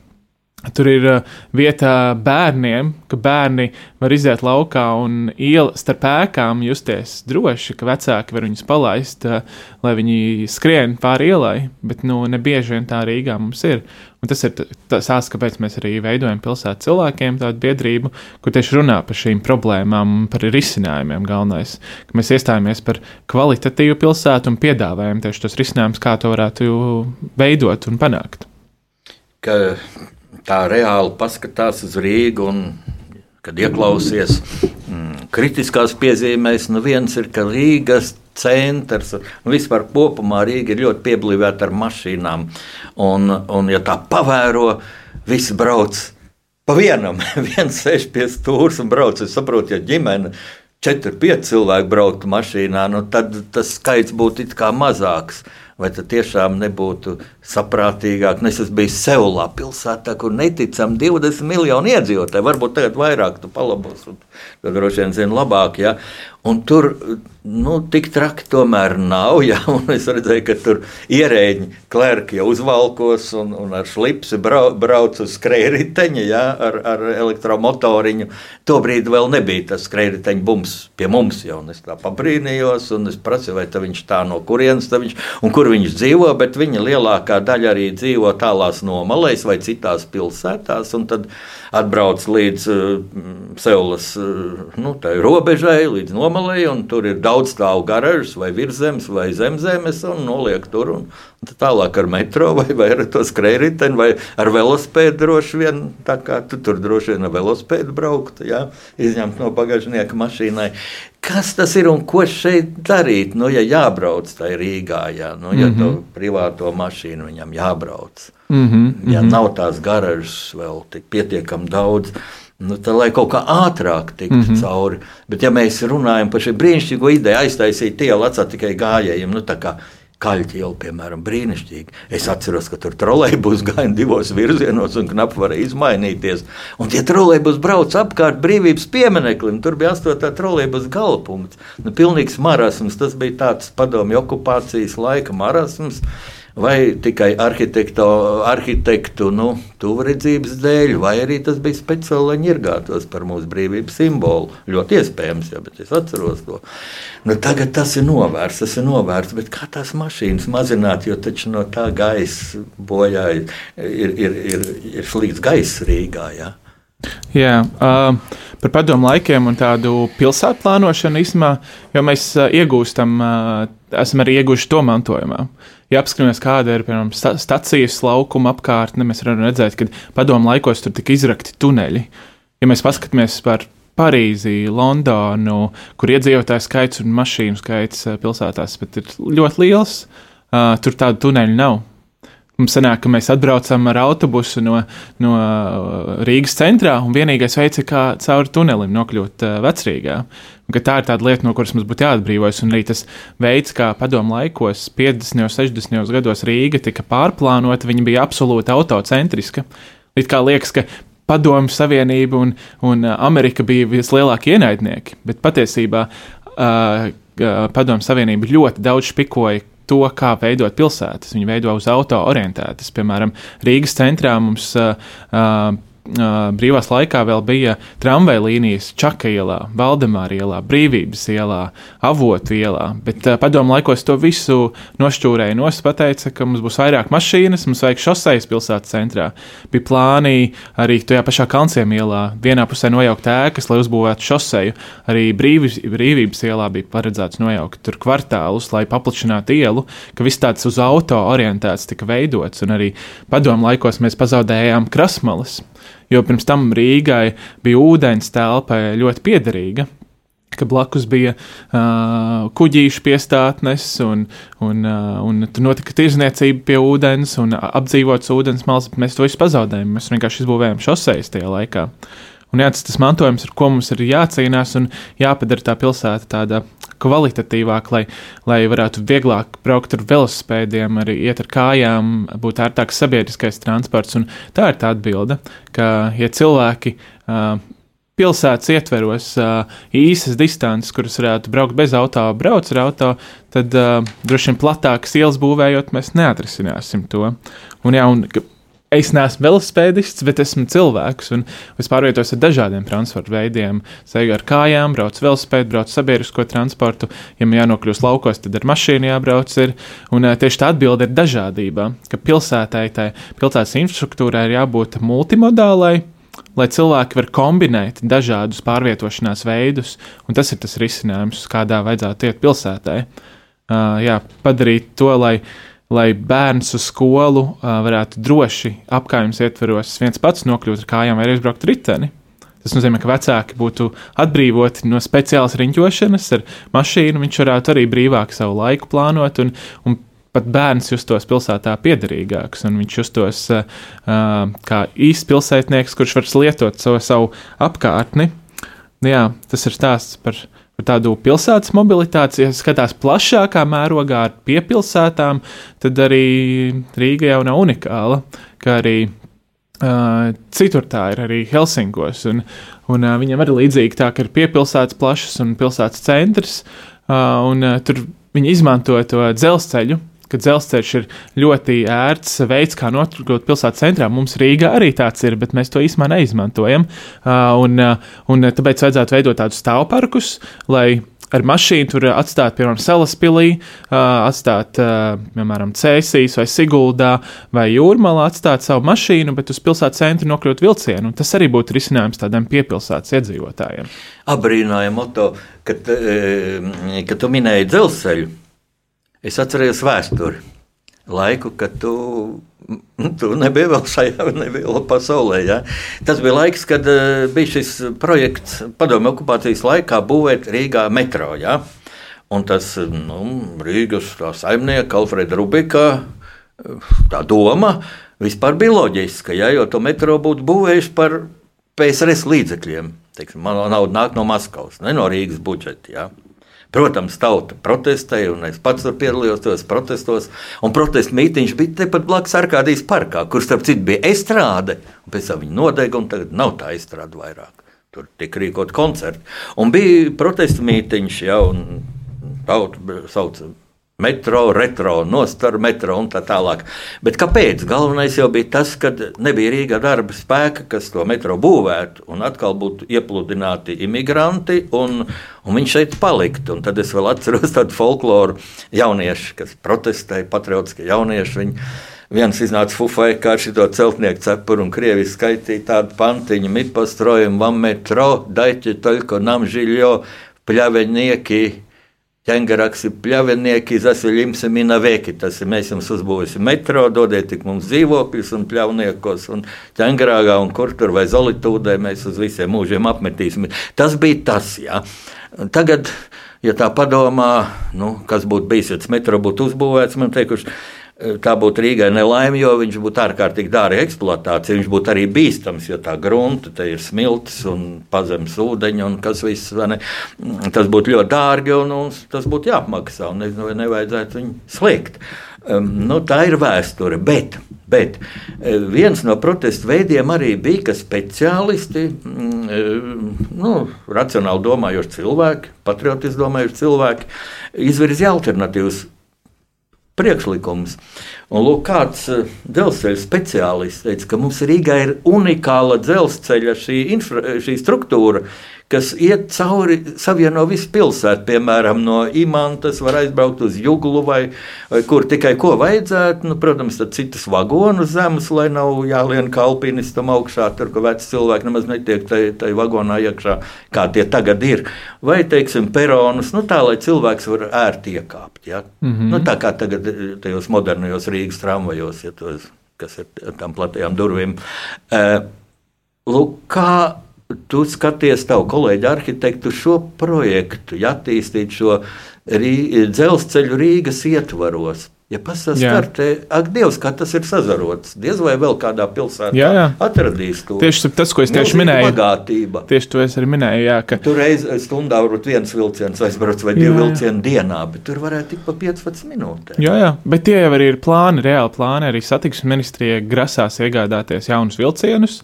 Tur ir uh, vieta bērniem, ka bērni var iziet laukā un iela starp ēkām justies droši, ka vecāki var viņus palaist, uh, lai viņi skrien pāri ielai. Bet nu, ne bieži vien tā Rīgā mums ir. Un tas ir tas kāpēc mēs arī veidojam pilsētu cilvēkiem tādu biedrību, kur tieši runā par šīm problēmām un par risinājumiem. Galvenais, ka mēs iestājāmies par kvalitatīvu pilsētu un piedāvājam tieši tos risinājumus, kā to varētu veidot un panākt. Ka tā reāli paskatās uz Rīgu un kad ieklausies mm, kritiskās piezīmēs, nu viens ir, ka Rīgas centrs, nu vispār kopumā Rīga ir ļoti pieblīvēta ar mašīnām. Un, un ja tā pavēro, visi brauc pa vienam, viens sēž pie stūres un brauc. Es saprotu, ja ģimene 4, 5 cilvēki brauktu mašīnā, nu tad tas skaits būtu it kā mazāks. Vai tad tiešām nebūtu saprātīgāk? Nu, es esmu bijis Seulā, pilsētā, kur neticami 20 miljoni iedzīvotāji. Varbūt tagad vairāk tu palabos, tad droši vien zini labāk. Ja? Un tur nu, tik traki tomēr nav. Un es redzēju, ka tur ierēģi klērki jau uzvalkos un, un ar slipsi brau, brauc uz skrejriteņa ja? ar, ar elektromotoriņu. Tobrīd vēl nebija tas skrejriteņa bums pie mums. Jau. Es tā pabrīnījos un es prasīju, vai viņš tā no kurienes viņš un kur viņš dzīvo. Bet viņa lielākā daļa arī dzīvo tālās nomalēs vai citās pilsētās. Tad atbrauc līdz uh, Seulas uh, nu, robežai, līdz nomalei, un tur ir daudz stāvu garažas, vai virzemes, vai zemzemes, un noliek tur. Un, un tālāk ar metro, vai, vai ar to skrejriteni, vai ar velosipēdu droši vien. Tā kā tu tur droši vien ar velosipēdu braukt, jā, izņemt no bagāžnieka mašīnai. Kas tas ir un ko šeit darīt? Nu, ja jābrauc tajā Rīgā, jā, nu, ja mm -hmm. to privāto mašīnu viņam jābrauc. Mm -hmm. Ja nav tās garažas vēl tik pietiekami daudz, nu, tad lai kaut kā ātrāk tiktu mm -hmm. cauri. Bet, ja mēs runājam par šo brīnišķīgo ideju, aiztaisīt ielu atstāt tikai gājējiem, nu, tā kā Kaļķa iela, piemēram, brīnišķīgi. Es atceros, ka tur trolēļus gāja divos virzienos un knapi varēja izmainīties. Un tie trolēļus brauc apkārt brīvības piemineklim. Tur bija astotā trolēļus galpunkts. Nu, pilnīgs marasms. Tas bija tāds padomju okupācijas laika marasms vai tikai arhitektu nu, tuvredzības dēļ, vai arī tas bija speciāli, lai ņirgātos par mūsu brīvības simbolu. Ļoti iespējams, ja, bet es atceros to. Nu, tagad tas ir novērsts, tas ir novērsts, bet kā tās mašīnas mazināt, jo taču no tā gaisa bojā ir, ir, ir, ir, ir slikts gaiss Rīgā. Ja? Jā, uh, par padomu laikiem un tādu pilsētu plānošanu īstenībā, jo mēs uh, iegūstam, uh, esam arī ieguvuši to mantojumā. Ja apskatāmies, kāda ir piemēram sta stacijas laukuma apkārtne, mēs varam redzēt, ka padomu laikos tur tika izrakti tuneļi. Ja mēs paskatāmies par Parīzi, Londonu, kur iedzīvotāju skaits un mašīnu skaits pilsētās ir ļoti liels, uh, tur tādu tuneļu nav. Mums sanāk, ka mēs atbraucam ar autobusu no, no Rīgas centrā, un vienīgais veids, kā cauri tunelim nokļūt uh, vecrīgā. Un, tā ir tāda lieta, no kuras mums būtu jāatbrīvojas. Un arī tas veids, kā padomu laikos, 50. un 60. gados Rīga tika pārplānota, viņa bija absolūti autocentriska. It kā liekas, ka Padomju Savienība un, un Amerika bija vislielākie ienaidnieki, bet patiesībā uh, Padomju Savienība ļoti daudz špikoja to, kā veidot pilsētas. Viņi veido uz auto orientētas. Piemēram, Rīgas centrā mums uh, uh, brīvās laikā vēl bija tramvaja līnijas Čaka ielā, Valdemāra ielā, Brīvības ielā, Avotu ielā. Bet padomu laikos to visu nošķūrēja nos, pateica, ka mums būs vairāk mašīnas, mums vajag šoseis pilsētas centrā. Bija plāni arī tajā pašā Kalnciem ielā, vienā pusē nojaukt ēkas, lai uzbūvētu šoseju. Arī brīvības, brīvības ielā bija paredzēts nojaukt tur kvartālus, lai paplašinātu ielu, ka viss tāds uz auto orientēts tika veidots, un arī padomu laikos mēs pazaudējām krasmalas jo pirms tam Rīgai bija ūdens telpa ļoti piederīga blakus bija uh, kuģīšu piestātnes, un, un, uh, un tur notika tirzniecība pie ūdens, un apdzīvots ūdens malas, bet mēs to visu pazaudējām. Mēs vienkārši izbūvējām šoseis tajā laikā. Un jā, tas, tas mantojums, ar ko mums ir jācīnās un jāpadara tā pilsēta tāda kvalitatīvāk, lai, lai varētu vieglāk braukt ar velosipēdiem, arī iet ar kājām, būt ērtāks sabiedriskais transports. Un tā ir tā atbilde, ka, ja cilvēki uh, pilsētas ietveros uh, īsas distances, kuras varētu braukt bez auto, brauc ar auto, tad uh, droši vien platākas ielas būvējot, mēs neatrisināsim to. Un, jā, un es neesmu velosipēdists, bet esmu cilvēks. Un es pārvietojos ar dažādiem transporta veidiem. Sēžu ar kājām, braucu velosipēdu, braucu sabiedrisko transportu. Ja man jānokļūst laukos, tad ar mašīnu jābrauc. Ir. Un tieši tā atbilde ir dažādība. Ka pilsētai, tai pilsētas infrastruktūrai ir jābūt multimodālai. Lai cilvēki var kombinēt dažādus pārvietošanās veidus, un tas ir tas risinājums, kādā vajadzētu iet pilsētai. Uh, jā, padarīt to, lai uh, lai bērns uz skolu uh, varētu droši apgājums ietveros viens pats nokļūt ar kājām vai aizbraukt riteni. Tas nozīmē, ka vecāki būtu atbrīvoti no speciālas riņķošanas ar mašīnu, viņš varētu arī brīvāk savu laiku plānot, un, un pat bērns justos pilsētā piederīgāks, viņš justos uh, kā īsts pilsētnieks, kurš var lietot savu, savu apkārtni. Nu jā, tas ir stāsts par par tādu pilsētas mobilitāti. Ja skatās plašākā mērogā ar piepilsētām, tad arī Rīga jau nav unikāla, kā arī Uh, citur tā ir arī Helsinkos. Un, un, uh, viņam arī līdzīgi tā, ka ir piepilsētas plašas un pilsētas centrs. Uh, un, uh, tur viņi izmanto to dzelzceļu, ka dzelzceļš ir ļoti ērts veids, kā nokļūt pilsētas centrā. Mums Rīgā arī tāds ir, bet mēs to īstenībā neizmantojam. Uh, un, uh, un tāpēc vajadzētu veidot tādus stāvparkus, lai ar mašīnu tur atstāt, piemēram, Salaspilī, atstāt, piemēram, Cēsīs vai Siguldā vai Jūrmalā, atstāt savu mašīnu, bet uz pilsētas centru nokļūt vilcienu. Tas arī būtu risinājums tādiem piepilsētas iedzīvotājiem. Abrīnoja moto, kad, kad tu minēji dzelzceļu. Es atceros vēsturi, laiku, kad tu tu nebija vēl šajā, nebija vēl pasaulē. Ja? Tas bija laiks, kad uh, bija šis projekts padomju okupācijas laikā būvēt Rīgā metro. Ja? Un tas nu, Rīgas saimnieka Alfreda Rubika tā doma vispār bija loģiska, ja? jo to metro būtu būvējuši par PSRS līdzekļiem. Teiksim, man nauda nāk no Maskavas, ne no Rīgas budžeta. Ja? Protams, tauta protestēja, un es pats piedalījos tajos protestos. Un protesta mītīņš bija tepat blakus Arkādijas parkā, kur starp citu bija estrāde. Pēc tam viņi nodega, un tagad nav tā estrāde vairāk. Tur tika rīkot koncerti. Un bija protesta mītīņš, jau tauta sauca metro, retro, nostāra metro un tā tālāk. Bet kāpēc? Galvenais jau bija tas, ka nebija Rīgā darba spēka, kas to metro būvētu, un atkal būtu iepludināti imigranti, un, un viņš šeit paliktu. Un tad es vēl atceros tādu folkloru jauniešu, kas protestēja, patriotiskie jaunieši. Viņi, Viens iznāca fufai, kā šito celtnieku cepuru un krievi skaitīja tādu pantiņu, mi postrojam vam metro, dajte toļko nam žiļo, pļavenieki, ķēngaraksi pļavnieki, zasaļimsi mina veki. Tas ir mēs jums uzbūvēsim metro, dodiet tik mums dzīvokļus un pļavniekos un ķēngarāgā un kur tur vai zolitūdē mēs uz visiem mūžiem apmetīsim. Tas bija tas, jā. Tagad, ja tā padomā, nu, kas būtu bijis, ja tas metro būtu uzbūvēts, man teikuši, tā būtu Rīgai nelaime, jo viņš būtu ārkārtīgi dārga eksploatācija. Viņš būtu arī bīstams, jo tā grunta te ir smilts un pazemes ūdeņi un kas viss. Ne, tas būtu ļoti dārgi un, un tas būtu jāapmaksā un nezinu, vai nevajadzētu viņu slēgt. Um, nu, tā ir vēsture. Bet, bet e, viens no protestu veidiem arī bija, ka speciālisti, mm, e, nu, racionāli domājoši cilvēki, patriotiski domājoši cilvēki, izvirzīja alternatīvas priekšlikums. Un lūk, kāds eh, dzelzceļa speciālists teica, ka mums Rīgā ir unikāla dzelzceļa šī, infra, šī struktūra, kas iet cauri, savieno visu pilsētu. Piemēram, no Imantas var aizbraukt uz Juglu vai, vai kur tikai ko vajadzētu. Nu, protams, tad citas vagonus zemes, lai nav jālien kalpinistam augšā, tur, ka veci cilvēki nemaz netiek tajā vagonā iekšā, kā tie tagad ir. Vai, teiksim, peronus, nu tā, lai cilvēks var ērti iekāpt. Ja? Mm -hmm. nu, tā kā tagad eh, tajos modernajos Rīgas tramvajos, ja tos, kas ir tam platajām durvīm. Uh, Lūk, kā tu skaties, tavu kolēģi arhitektu, šo projektu, ja attīstīt šo rī, dzelzceļu Rīgas ietvaros. Ja pasaskatās, ak, Dievs, kā tas ir sazarots. Diez vai vēl kādā pilsētā jā, jā. atradīs to. Tieši tas, ko es tieši minēju. Bagātība. Tieši to es arī minēju, jā. Ka... Tur reiz stundā varbūt viens vilciens aizbrauc vai divi vilcieni dienā, bet tur varētu tik pa 15 minūtēm. Jā, jā, bet tie jau arī ir plāni, reāli plāni. Arī satiksmes ministrija grasās iegādāties jaunus vilcienus,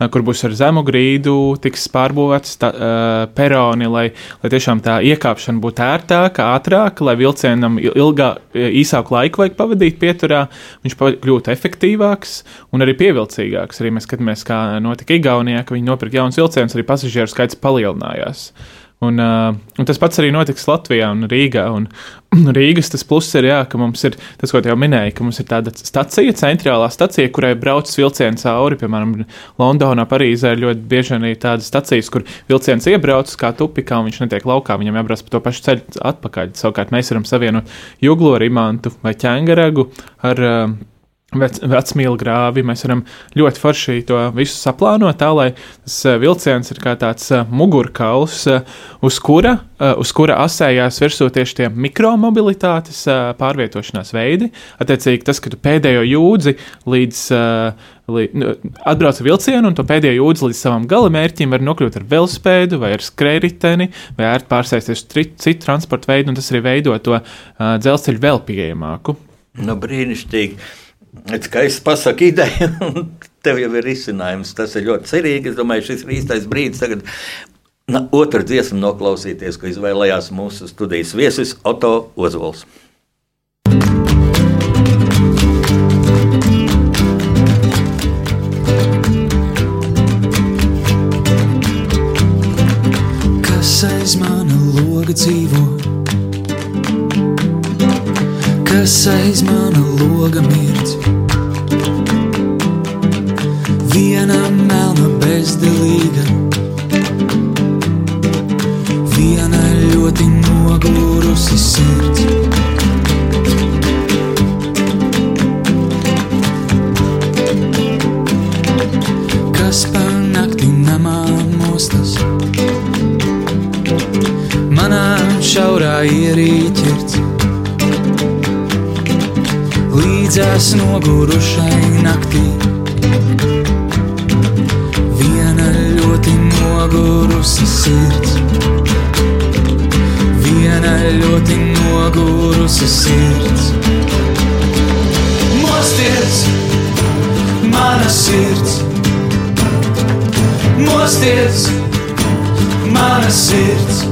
kur būs ar zemu grīdu, tiks pārbūvēts tā, uh, peroni, lai, lai tiešām tā iekāpšana būtu ērtāka, ātrāka, lai vilcienam ilgā, īsāku laiku laiku vajag pavadīt pieturā, viņš kļūtu efektīvāks un arī pievilcīgāks. Arī mēs skatāmies, kā notika Igaunijā, ka viņi nopirka jaunus vilcienus, arī pasažieru skaits palielinājās. Un, uh, un tas pats arī notiks Latvijā un Rīgā. Un, Rīgas tas pluss ir, jā, ka mums ir tas, ko jau minēju, ka mums ir tāda stacija, centrālā stacija, kurai brauc vilciens cauri. Piemēram, Londonā, Parīzē ir ļoti bieži arī tādas stacijas, kur vilciens iebrauc kā tupikā un viņš netiek laukā. Viņam jābrauc pa to pašu ceļu atpakaļ. Savukārt mēs varam savienot Juglu ar Imantu vai Ķēngaragu ar uh, vec, vecmīlu grāvi. Mēs varam ļoti forši to visu saplānot tā, lai tas uh, vilciens ir kā tāds uh, mugurkauls, uh, uz kura, uz kura asējās virsū tieši tie mikromobilitātes pārvietošanās veidi. Attiecīgi, tas, ka tu pēdējo jūdzi līdz. Nu, atbrauc ar vilcienu, un to pēdējo jūdzi līdz savam galamērķim var nokļūt ar velospēdu vai ar skrējriteni, vai ārt pārsēsties uz citu transporta veidu, un tas arī veido to uh, dzelzceļu vēl pieejamāku. Nu, brīnišķīgi. Skaisti pasakot, ideja, un tev jau ir izcinājums. Tas ir ļoti cerīgi. Es domāju, šis ir īstais brīdis tagad. Na, otru dziesmu noklausīties, ko izvēlējās mūsu studijas viesis Oto Ozols. Kas aiz mana loga dzīvo? Kas aiz mana loga mirdz. Viena melna bezdelīga, viena ļoti nogurusi sirds. Kas pa nakti namā mostas, manā šaurā ierīķirts līdzās nogurušai naktī. Viena ļoti nogurusi sirds, viena ļoti nogurusi sirds. Mosties, mana sirds, mosties, mana sirds,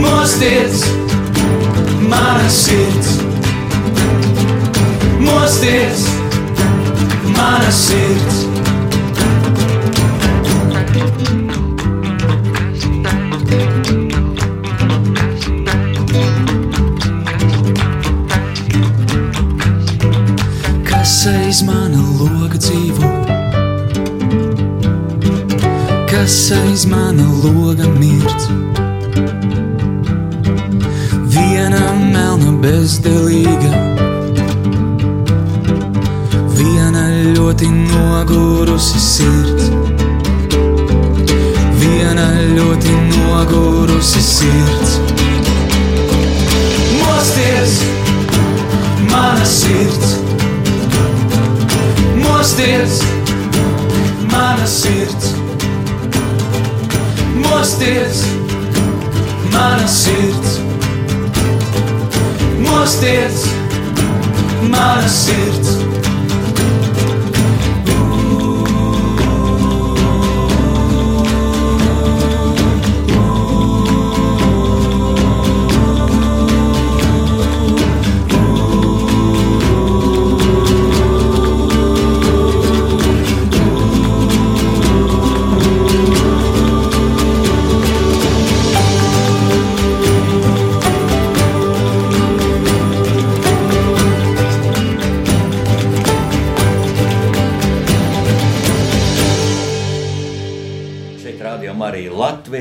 mosties, mana sirds mosties, mana sirds. Kas aiz mana loga dzīvo? Kas aiz mana loga mirdz? Viena melna bezdelīga ļoti nogurusi sirds. Viena ļoti nogurusi sirds. Mosties, mana sirds. Mosties, mana sirds. Mosties, mana sirds. Mosties, mana sirds.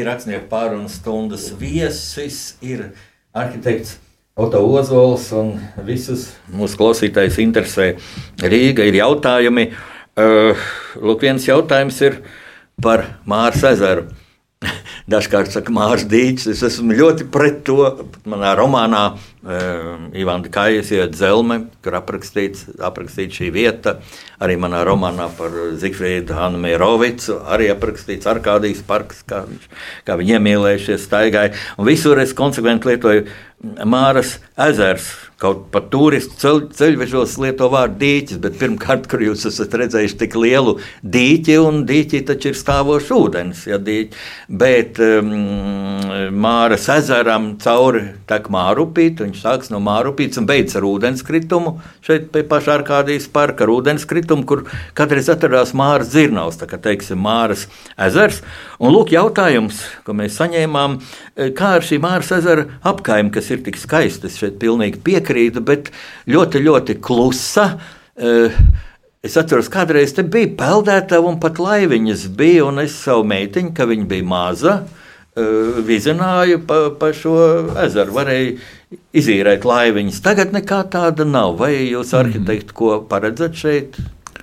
Rakstnieku pārunas stundas viesis ir arhitekts Oto Ozols un visus mūsu klausītājus interesē Rīga. Ir jautājumi. Uh, lūk, viens jautājums ir par Māras ezeru. Dažkārt saka, Mārcis Dīķis. Es esmu ļoti pret to. Manā romānā uh, Ivana Kājas iet zelme, kur aprakstīts, aprakstīts šī vieta. Arī manā romānā par Zifrīdu Hanu Mierovicu arī aprakstīts Arkādijas parks, kā, viņš, kā viņi iemīlējušies staigāja. Un visur es konsekventi lietoju Māras ezers Kaut pat turistu ceļ, ceļvežos lieto vārdu dīķis, bet pirmkārt, kur jūs esat redzējuši tik lielu dīķi, un dīķi taču ir stāvošs ūdens. Ja, dīķi. Bet um, Māras ezeram cauri tek Mārupīt, viņš sāks no Mārupītes un beidz ar ūdenskritumu. Šeit pie pašā Arkādijas parka ar ūdenskritumu, kur katreiz atradās Māras dzirnavs, tā kā teiksim Māras ezers. Un lūk jautājums, ko mēs saņēmām, kā ar šī Māras ezera apkaimi, kas ir tik skaista, es šeit pilnīgi piekrītu piekrītu, bet ļoti, ļoti klusa. Eh, es atceros, kādreiz te bija peldētava un pat laiviņas bija, un es savu meitiņu, ka viņa bija maza, eh, vizināju pa, pa šo ezeru. Varēja izīrēt laiviņas. Tagad nekā tāda nav. Vai jūs, arhitekti, ko paredzat šeit?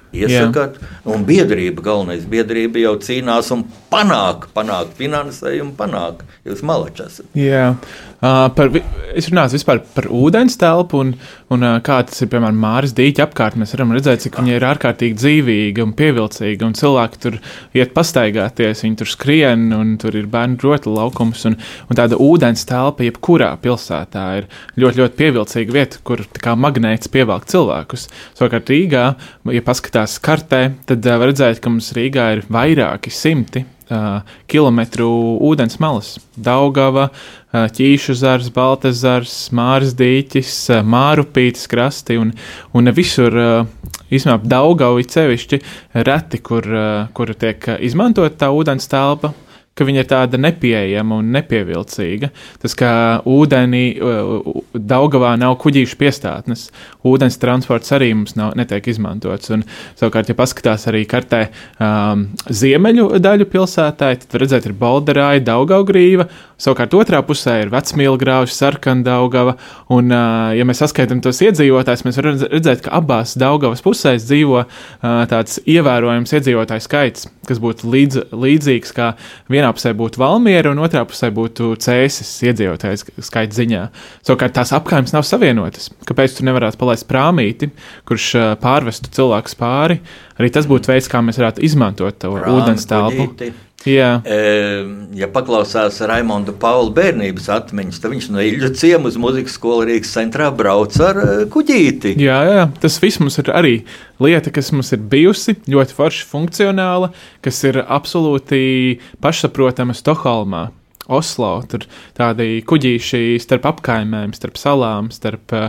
Iesakāt, un biedrība, galvenais biedrība jau cīnās un panāk, panāk finansējumu, panāk. Jūs malačs esat. Jā, Uh, par, es runāju par ūdens telpu un, un uh, kā tas ir, piemēram, Māras dīķa apkārt. Mēs varam redzēt, cik viņa ir ārkārtīgi dzīvīga un pievilcīga, un cilvēki tur iet pastaigāties, viņi tur skrien, un tur ir bērnu rota laukums, un, un tāda ūdens telpa jebkurā pilsētā ir ļoti, ļoti pievilcīga vieta, kur kā magnēts pievelk cilvēkus. Savukārt Rīgā, ja paskatās kartē, tad uh, var redzēt, ka mums Rīgā ir vairāki simti kilometru ūdens malas. Daugava, Ķīšu zars, Baltas zars, Māras dīķis, Mārupītas krasti un, un visur. Īsumā Daugavi cevišķi reti, kur, kur tiek izmantot tā ūdens telpa, ka viņa ir tāda nepieejama un nepievilcīga. Tas, ka ūdenī, Daugavā nav kuģīšu piestātnes, ūdens transports arī mums nav, netiek izmantots. Un, savukārt, ja paskatās arī kartē um, ziemeļu daļu pilsētā, tad redzēt, ir Balderāja, Daugaugrīva, savukārt otrā pusē ir Vecmīlgrāvs, Sarkandaugava, un, uh, ja mēs saskaitām tos iedzīvotājus, mēs varam redzēt, ka abās Daugavas pusēs dzīvo uh, tāds ievērojams iedzīvotāju skaits, kas būtu līdz, līdzīgs kā vienā vienā pusē būtu Valmiera un otrā pusē būtu Cēsis iedzīvotājs skaita ziņā. Savukārt tās apgājumas nav savienotas. Kāpēc tu nevarētu palaist prāmīti, kurš pārvestu cilvēkus pāri? Arī tas būtu veids, kā mēs varētu izmantot to ūdens telpu. Kuģīti. Jā. Ja paklausās Raimonda Paula bērnības atmiņas, tad viņš no Ilģa ciemu uz muzikas skolu Rīgas centrā brauc ar kuģīti. Jā, jā, tas viss mums ir arī lieta, kas mums ir bijusi ļoti forši funkcionāla, kas ir absolūti pašsaprotama Stokholmā. Oslo. Tur tādi kuģīši starp apkaimēm, starp salām, starp uh,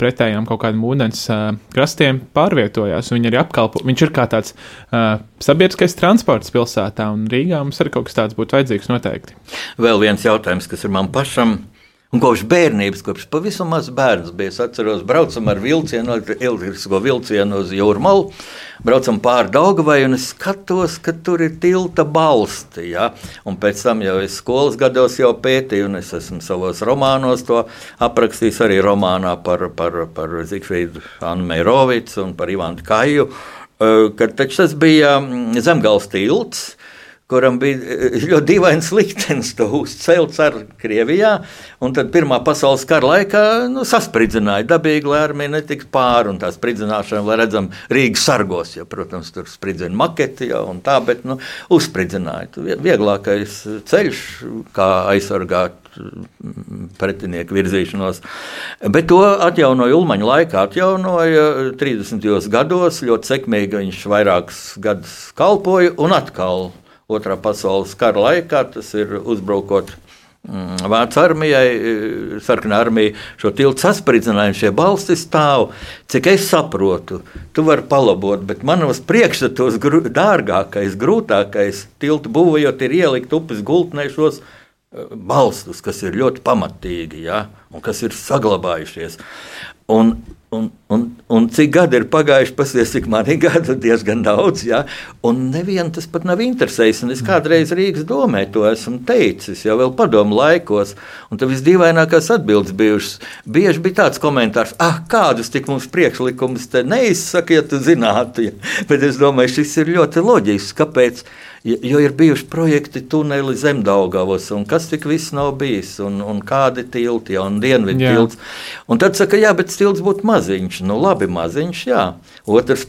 pretējām kaut kādiem ūdens uh, krastiem pārvietojās. Viņi arī apkalpo. Viņš ir kā tāds uh, sabiedriskais transports pilsētā, un Rīgā mums arī kaut kas tāds būtu vajadzīgs noteikti. Vēl viens jautājums, kas ir man pašam. Un kopš bērnības, kopš pavisam mazs bērns bija, es atceros, braucam ar vilcienu, elektrisko vilcienu uz Jūrmalu braucam pāri Daugavai, un es skatos, ka tur ir tilta balsti. Ja? Un pēc tam jau es skolas gados jau pētīju, un es esmu savos romānos to aprakstījis arī romānā par, par, par Zikfrīdu Annu Meirovicu un par Ivanu Kaju. Kad tas bija mm, zemgals tilts, kuram bija eh, ļoti dīvains liktenis to uzcelt ar Krievijā. Un tad Pirmā pasaules kara laikā nu, saspridzināja dabīgi, lai armija netiktu pāri. Un tā spridzināšana, lai redzam, Rīgas sargos, ja, protams, tur spridzina maketi jau un tā, bet nu, uzspridzināja. Vieglākais ceļš, kā aizsargāt mm, pretinieku virzīšanos. Bet to atjaunoja Ulmaņa laikā, atjaunoja 30. gados. Ļoti sekmīgi viņš vairākus gadus kalpoja un atkal Otrā pasaules kara laikā, tas ir uzbrukot mm, Vācu armijai, sarkanā armija šo tiltu saspridzināja, šie balsti stāv. Cik es saprotu, tu vari palabot, bet manos priekšstatos gru, dārgākais, grūtākais tiltu būvējot ir ielikt upes gultnē šos eh, balstus, kas ir ļoti pamatīgi ja, un kas ir saglabājušies. Un, Un, un, un cik gadi ir pagājuši, pasies, cik man ir gadi, diezgan daudz. Ja? Un nevienam tas pat nav interesējis. Es kādreiz Rīgas domē to esmu teicis, jau padomu laikos. Un tas visdīvainākās atbildes bijušas. Bieži bija tāds komentārs, ah, kādus tik mums priekšlikumus te neizsakiet, zinātu. Ja? Bet es domāju, šis ir ļoti loģisks. Kāpēc? jo ir bijuši projekti tuneli zemdaugavos, un kas tik viss nav bijis, un, un kādi tilti, ja, un dienvidu tilts. Un tad saka, jā, bet tilts būtu maziņš, nu labi, maziņš, jā. Otrs,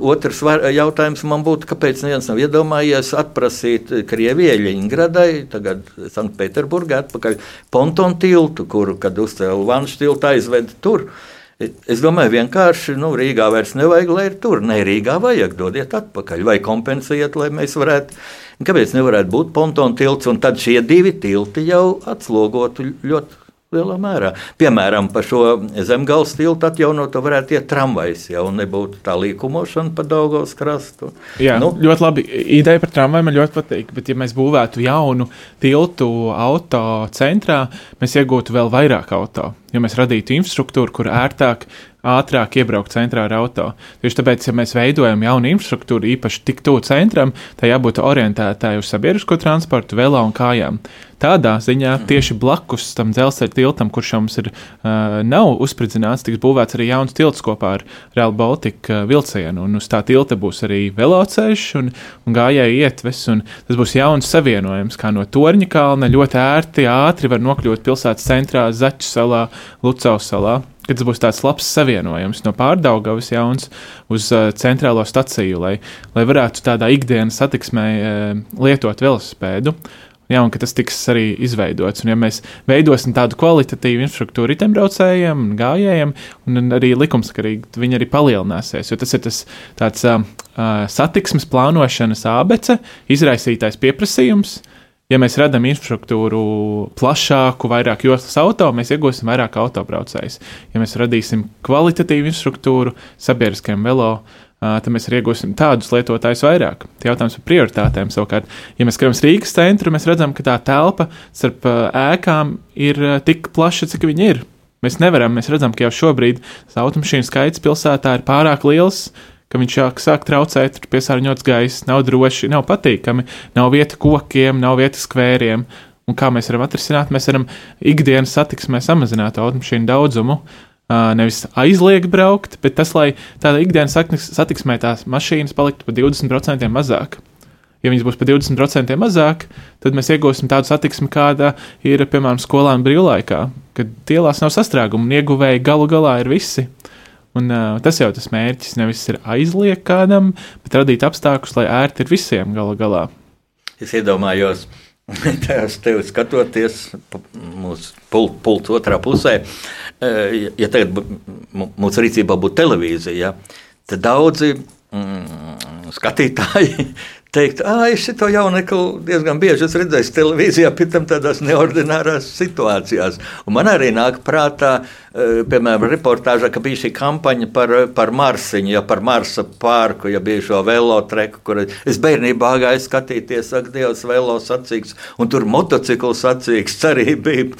otrs var, jautājums man būtu, kāpēc neviens nav iedomājies atprasīt Krievijai, Ļeņgradai, tagad Sanktpēterburgā atpakaļ pontonu tiltu, kuru, kad uzcēla vanšu tiltu, aizved tur. Es domāju, vienkārši nu, Rīgā vairs nevajag, lai ir tur. Nē, Rīgā vajag dodiet atpakaļ vai kompensējiet, lai mēs varētu. Kāpēc nevarētu būt pontona tilts, un tad šie divi tilti jau atslogotu ļoti lielā mērā. Piemēram, par šo zemgāles tiltu atjaunot, varētu iet tramvajs, jau nebūtu tā līkumošana pa Daugos krastu. Jā, nu, ļoti labi. Ideja par tramvaju man ļoti patīk, bet ja mēs būvētu jaunu tiltu auto centrā, mēs iegūtu vēl vairāk auto. Ja mēs radītu infrastruktūru, kur ērtāk ātrāk iebraukt centrā ar auto. Tieši tāpēc, ja mēs veidojam jaunu infrastruktūru, īpaši tik tuvu centram, tai jābūt orientētai uz sabiedrisko transportu, velo un kājām. Tādā ziņā tieši blakus tam dzelzceļa tiltam, kurš mums ir, uh, nav uzspridzināts, tiks būvēts arī jauns tilts kopā ar Real Baltica vilcienu. Un uz tā tilta būs arī veloceļš un, un gājēju ietves. Un tas būs jauns savienojums, kā no Torņa kalna ļoti ērti, ātri var nokļūt pilsētas centrā, Zaķu salā, Lucavas salā ka tas būs tāds labs savienojums no pārdaugavas jauns uz uh, centrālo staciju, lai, lai varētu tādā ikdienas satiksmē uh, lietot velosipēdu. Jā, un ka tas tiks arī izveidots. Un, ja mēs veidosim tādu kvalitatīvu infrastruktūru ritembraucējiem, gājējiem, un arī likumsakarīgi, viņi arī palielināsies. Jo tas ir tas tāds uh, satiksmes plānošanas abece, izraisītais pieprasījums, uh, ja mēs radām infrastruktūru plašāku, vairāk joslas auto, mēs iegūsim vairāk autobraucējus. Ja mēs radīsim kvalitatīvu infrastruktūru sabiedriskajam velo, tad mēs arī iegūsim tādus lietotājus vairāk. Tie jautājums par prioritātēm savukārt, ja mēs skatāmies Rīgas centru, mēs redzam, ka tā telpa starp ēkām ir tik plaša, cik viņi ir. Mēs nevaram, mēs redzam, ka jau šobrīd automašīnu skaits pilsētā ir pārāk liels, ka viņš sāk, sāk traucēt, tur piesārņots gaiss, nav droši, nav patīkami, nav vieta kokiem, nav vieta skvēriem. Un kā mēs varam atrisināt? Mēs varam ikdienas satiksmē samazināt automašīnu daudzumu. Nevis aizliegt braukt, bet tas, lai tādā ikdienas satiksmē tās mašīnas paliktu par 20% mazāk. Ja viņas būs par 20% mazāk, tad mēs iegūsim tādu satiksmi, kāda ir, piemēram, skolām brīvlaikā, kad ielās nav sastrēguma un ieguvēji galu galā ir visi. Un, uh, tas jau tas mērķis nevis ir aizliegt kādam, bet radīt apstākļus, lai ērti ir visiem gala galā. Es iedomājos, tajās tevi skatoties mūsu pulta pult otrā pusē, ja tagad mūsu rīcībā būtu televīzija, tad daudzi mm, skatītāji teikt, ah, es to jaunekli diezgan bieži esmu redzējis televīzijā, pēc tam tādās neordinārās situācijās. Un man arī nāk prātā, piemēram, reportāžā, ka bija šī kampaņa par, par Marsiņu, ja par Marsa pārku, ja bija šo velotreku, kur es bērnībā gāju skatīties, ak, Dievs, velo sacīks, un tur motociklu sacīks arī bija.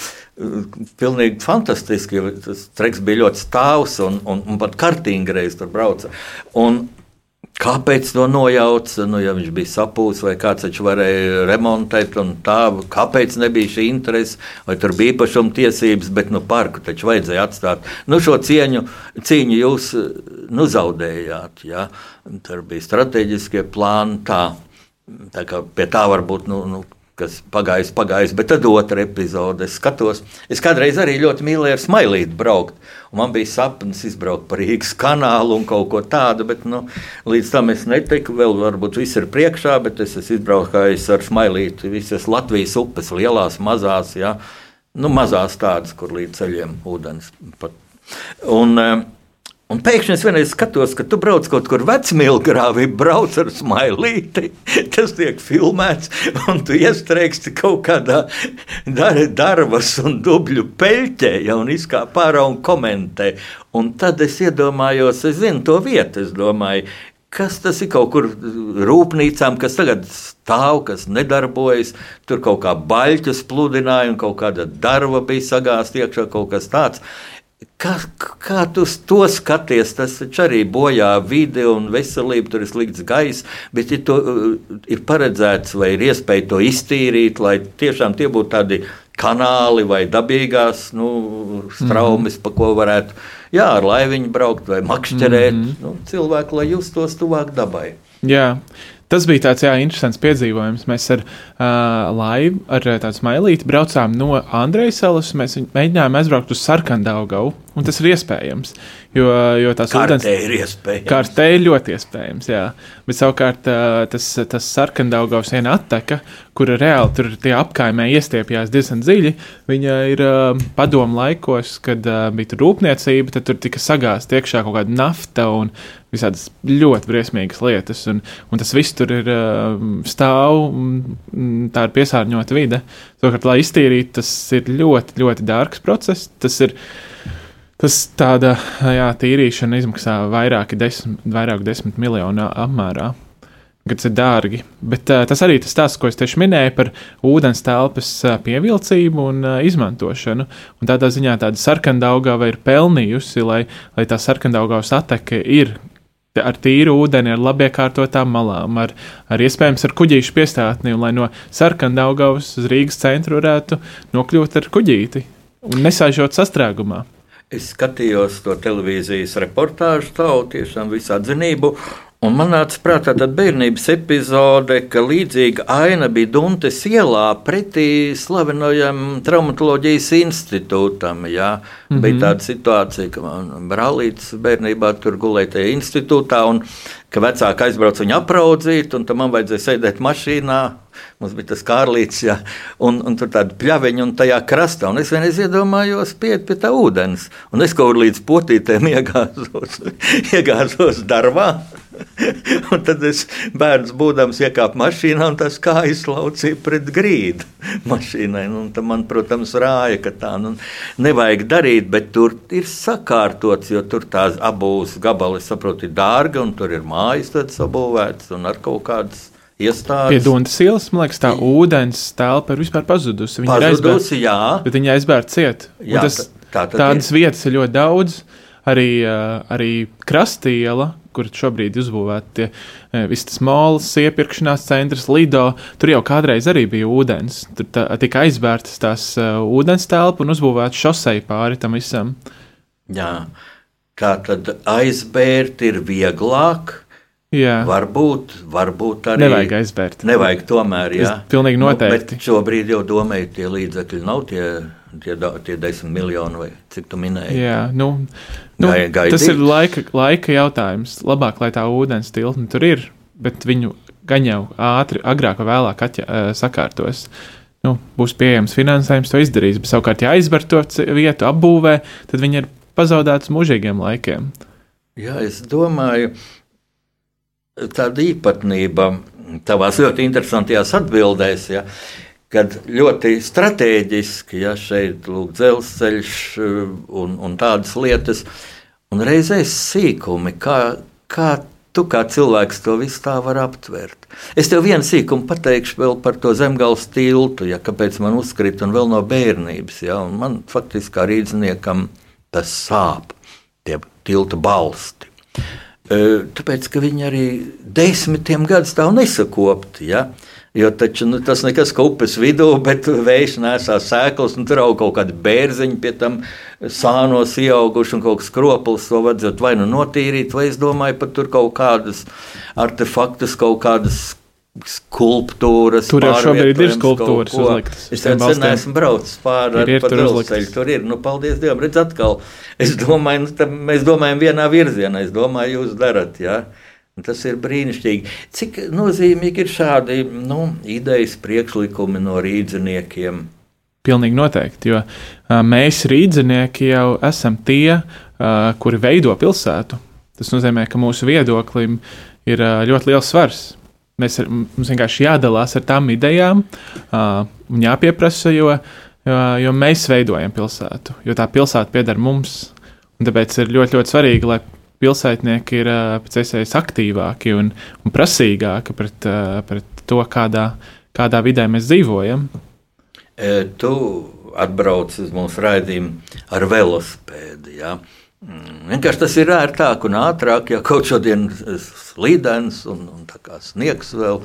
Pilnīgi fantastiski. Tas treks bija ļoti stāvs un, un, un pat kartīgreiz tur brauca. Un, Kāpēc to nojauc? Nu, ja viņš bija sapūcis, vai kāds taču varēja remontēt, un tā, kāpēc nebija šī interese, vai tur bija īpašuma tiesības, bet nu, parku taču vajadzēja atstāt. Nu, šo cieņu, cīņu jūs nu, zaudējāt. Ja? Tur bija strateģiskie plāni. Tā, tā kā pie tā varbūt nu, nu, kas pagājis, pagājis, bet tad otra epizode. Es skatos, es kādreiz arī ļoti mīlēju ar smailīti braukt. Man bija sapnis izbraukt par Rīgas kanālu un kaut ko tādu, bet nu, līdz tam es netiku. Vēl varbūt viss ir priekšā, bet es esmu izbraukājis ar smailīti visas Latvijas upes, lielās, mazās, ja? nu, mazās tādas, kur līdz ceļiem ūdens pat. Un, Un pēkšņi es vienreiz skatos, ka tu brauc kaut kur vecmīlgrāvī, brauc ar smailīti. Tas tiek filmēts, un tu iestrēgsti kaut kādā dar darbas un dubļu peļķē, ja un izkāp ārā un komentē. Un tad es iedomājos, es zinu to vietu, es domāju, kas tas ir kaut kur rūpnīcām, kas tagad stāv, kas nedarbojas. Tur kaut kā baļķus pludināja, un kaut kāda darba bija sagāzta iekšā, kaut kas tāds. Kā, kā tu to skaties? Tas arī bojā vidi un veselību, tur ir slikts gaiss, bet ir, to, ir paredzēts vai ir iespēja to iztīrīt, lai tiešām tie būtu tādi kanāli vai dabīgās nu, straumes, mm -hmm. pa ko varētu jā, ar laiviņu braukt vai makšķerēt. Mm -hmm. nu, cilvēku, lai justos tuvāk dabai. Jā. Tas bija tāds jā, interesants piedzīvojums. Mēs ar uh, laivu, ar tādu smailīti braucām no Andrejas salas. Mēs mēģinājām aizbraukt uz Sarkandaugavu, un tas ir iespējams. Jo, jo tās ūdens ir iespējams. Kārtē ir ļoti iespējams, jā. Bet savukārt tas, tas sarkandaugavs viena atteka, kura reāli tur tie apkaimē iestiepjās diezgan dziļi, viņa ir padomu laikos, kad bija tur rūpniecība, tad tur tika sagāzt iekšā kaut kāda nafta un visādas ļoti briesmīgas lietas, un, un tas viss tur ir stāv, tā ir piesārņota vide. Savukārt, lai iztīrītu, tas ir ļoti, ļoti dārgs process. Tas ir Tas tāda jā, tīrīšana izmaksā vairāk desmit, vairāk desmit miljonu apmērā. Tas ir dārgi, bet uh, tas arī tas stāsts, ko es tieši minēju par ūdens telpas uh, pievilcību un uh, izmantošanu. Un tādā ziņā tāda sarkandaugava ir pelnījusi, lai, lai tā sarkandaugavas ateke ir ar tīru ūdeni, ar labiekārtotām malām, ar, ar iespējams ar kuģīšu piestātni, un lai no sarkandaugavas uz Rīgas centru varētu nokļūt ar kuģīti un nesāžot sastrēgumā. Es skatījos to televīzijas reportāžu, tādu tiešām visu atzinību. Un man nāca prātā tāda bērnības epizode, ka līdzīga aina bija Duntes ielā pretī slavenajam traumatoloģijas institūtam. Jā. Mm -hmm. Bija tāda situācija, ka man brālītis bērnībā tur gulēja tajā institūtā, un ka vecāki aizbrauca viņu apraudzīt, un tam vajadzēja sēdēt mašīnā. Mums bija tas kārlīts, ja, un, un tur tāda pļaviņa, un tajā krastā. Un es vienreiz iedomājos, piet pie tā ūdens. Un es kaut kur līdz potītēm iegāzos, iegāzos darbā. un tad es bērns būdams iekāpu mašīnā, un tas kājas laucīja pret grīdu mašīnai. Nu, man, protams, rāja, ka tā nu, nevajag darīt, bet tur ir sakārtots, jo tur tās abūs gabali, saprotu, ir dārga, un tur ir mājas sabūvētas un ar kaut kādas. Iestādes. Pie Dunkas ielas, man liekas, tā ūdens telpa ir vispār pazudusi. Viņa pazudusi, ir aizbērt, jā. Bet viņa aizbērt ciet. Jā, tas, tā, tā tādas ir. vietas ir ļoti daudz. Arī, arī krastiela, kur šobrīd e, visas tas molas, iepirkšanās centrs, Lido. Tur jau kādreiz arī bija ūdens. Tur tā, tika aizvērtas tās ūdens telpa un uzbūvēta šoseja pāri tam visam. Jā, tā tad aizbērt ir vieglāk. Jā. Varbūt, varbūt arī. Nevajag aizbērt. Nevajag tomēr, jā. Es pilnīgi nu, noteikti. Nu, šobrīd jau domāju, tie līdzekļi nav tie tie, tie desmit miljoni, vai cik tu minēji. Jā, nu, nu, Gai, gaidīt. tas ir laika, laika jautājums. Labāk, lai tā ūdens tiltne tur ir, bet viņu gan jau ātri, agrāk vai vēlāk atja, sakārtos. Nu, būs pieejams finansējums, to izdarīs. Bet, savukārt, ja aizver to vietu, apbūvē, tad viņi ir pazaudēti mūžīgiem laikiem. Jā, es domāju, tāda īpatnība tavās ļoti interesantajās atbildēs. Ja, kad ļoti strateģiski, ja šeit ir dzelzceļš un, un tādas lietas, un reizēs sīkumi, kā, kā tu kā cilvēks to visu tā var aptvert. Es tev vienu sīkumu pateikšu vēl par to zemgāles tiltu, ja kāpēc man uzkrita un vēl no bērnības. Ja, man faktiski kā rīzniekam tas sāp, tie tilta balsti. Tāpēc, ka viņi arī desmitiem gadus stāv nesakopti. Ja? Jo taču, nu, tas nekas kā upes vidū, bet vējš nesā sēklas, un tur aug kaut kādi bērziņi, pie tam sānos ieauguši un kaut kas kroplis. To vajadzētu vai nu notīrīt, vai es domāju, pat tur kaut kādas artefaktus, kaut kādas skulptūras. Tur jau šobrīd ir skulptūras uzliktas. Es tam neesmu braucis pāri ar dzelzceļu. Tur ir, nu, paldies Dievam, redz atkal. Es domāju, nu, mēs domājam vienā virzienā, es domāju, jūs darat, jā. Ja? Tas ir brīnišķīgi. Cik nozīmīgi ir šādi nu, idejas priekšlikumi no rīzniekiem? Pilnīgi noteikti, jo uh, mēs rīznieki jau esam tie, uh, kuri veido pilsētu. Tas nozīmē, ka mūsu viedoklim ir uh, ļoti liels svars. Mēs, mums vienkārši jādalās ar tām idejām uh, un jāpieprasa, jo, jo, jo mēs veidojam pilsētu, jo tā pilsēta pieder mums. Tāpēc ir ļoti, ļoti svarīgi, lai pilsētnieki ir pēc iespējas aktīvāki un, un prasīgāki pret, pret to, kādā, kādā vidē mēs dzīvojam. E, tu atbrauc uz mūsu raidījumu ar velosipēdu. Ja? Mm, vienkārši tas ir ērtāk un ātrāk, ja kaut šodien slīdens un, un sniegs vēl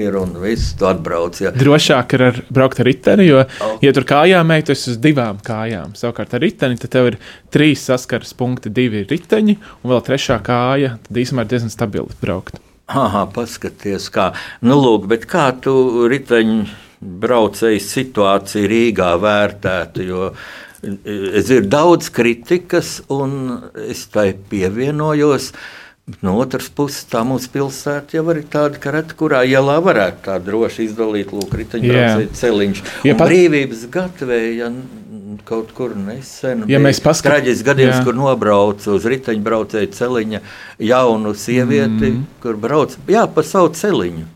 ir un viss tu atbrauc. Ja. Drošāk ir ar, braukt ar riteni, jo, oh. ja tur kājām ej, tu esi uz divām kājām. Savukārt ar riteni, tad tev ir trīs saskares punkti, divi riteņi un vēl trešā kāja. Tad īstenībā ir diezgan stabili braukt. Aha, paskaties, kā. Nu, lūk, bet kā tu riteņu braucēju situāciju Rīgā vērtētu? Jo Es dzirdu daudz kritikas, un es tai pievienojos. No otras puses, tā mūsu pilsēta jau ir tāda, ka reta kurā ielā varētu tā droši izdalīt riteņbraucēju celiņš. Ja pat... Brīvības gatvēja kaut kur nesen. Ja mēs paskatāmies, traģisks gadījums, jā. kur nobrauc uz riteņbraucēju celiņa jaunu sievieti, mm. kur brauc jā, pa savu celiņu.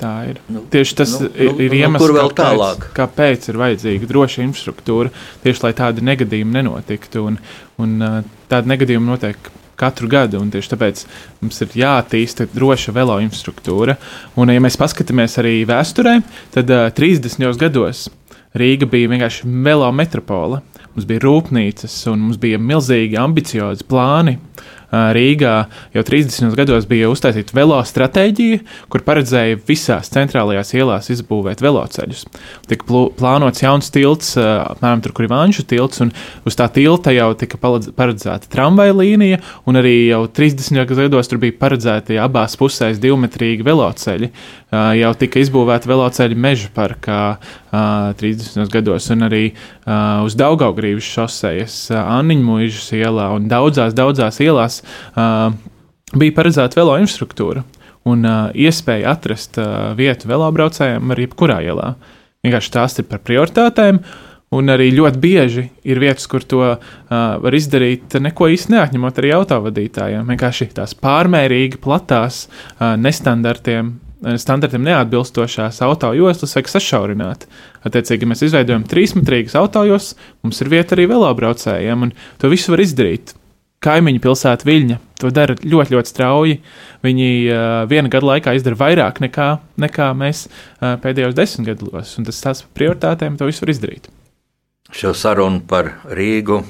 Tā ir. Nu, Tieši tas nu, ir, ir nu, iemesls, kur vēl kāpēc, tālāk. Kāpēc ir vajadzīga droša infrastruktūra, tieši lai tādi negadījumi nenotiktu. Un, un tādi negadījumi notiek katru gadu, un tieši tāpēc mums ir jāattīsta droša velo infrastruktūra. Un, ja mēs paskatāmies arī vēsturē, tad uh, 30. gados Rīga bija vienkārši velo metropole. Mums bija rūpnīcas, un mums bija milzīgi ambiciozi plāni. Uh, Rīgā jau 30. gados bija uztaisīta velo stratēģija, kur paredzēja visās centrālajās ielās izbūvēt veloceļus. Tika plānots jauns tilts, apmēram tur, kur ir Vanšu tilts, un uz tā tilta jau tika paredzēta tramvaja līnija, un arī jau 30. gados tur bija paredzēti abās pusēs divmetrīgi veloceļi. Jau tika izbūvēti veloceļi meža parkā 30. gados, un arī uz Daugaugrības šosejas, Anniņu mūžas ielā un daudzās, daudzās ielās bija paredzēta velo infrastruktūra un iespēja atrast vietu velobraucējiem arī jebkurā ielā. Vienkārši tās ir par prioritātēm. Un arī ļoti bieži ir vietas, kur to uh, var izdarīt, neko īsti neatņemot arī autovadītājiem. Vienkārši tās pārmērīgi platās, uh, nestandartiem standartiem neatbilstošās autojostas vajag sašaurināt. Attiecīgi, ja mēs izveidojam trīsmetrīgas autojostas, mums ir vieta arī velobraucējiem, un to visu var izdarīt. Kaimiņu pilsēta Viļņa to dara ļoti, ļoti strauji. Viņi uh, viena gada laikā izdara vairāk nekā, nekā mēs uh, pēdējos desmit gados, un tas tās prioritātēm to visu var izdarīt. Šo sarunu par Rīgu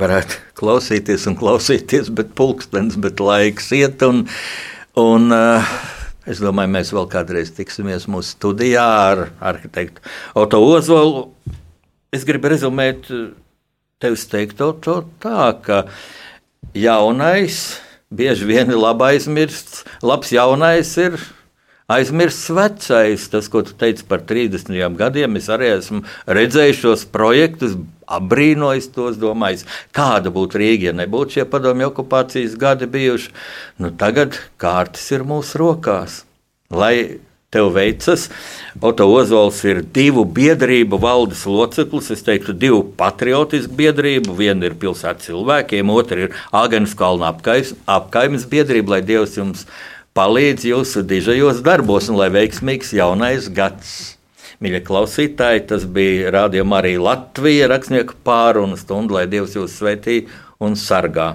varētu klausīties un klausīties, bet pulkstenis, bet laiks iet. Un, un, uh, Es domāju, mēs vēl kādreiz tiksimies mūsu studijā ar arhitektu Oto Ozolu. Es gribu rezumēt tevis teikto to tā, ka jaunais bieži vien ir labi aizmirsts, labs jaunais ir aizmirsts vecais. Tas, ko tu teici par 30 gadiem, es arī esmu redzējis šos projektus, apbrīnojis tos, domājis, kāda būtu Rīga, ja nebūtu šie padomju okupācijas gadi bijuši. Nu, tagad kārtas ir mūsu rokās. Lai tev veicas. Oto Ozols ir divu biedrību valdes loceklis. Es teiktu, divu patriotisku biedrību. Viena ir pilsētas cilvēkiem, otra ir Agnēs Kalna apkaimes biedrība, lai Dievs jums palīdz jūsu dižajos darbos un lai veiksmīgs jaunais gads. Mīļie klausītāji, tas bija rādījuma arī Latvija rakstnieku pārunu stundu, lai Dievs jūs svētī un sargā.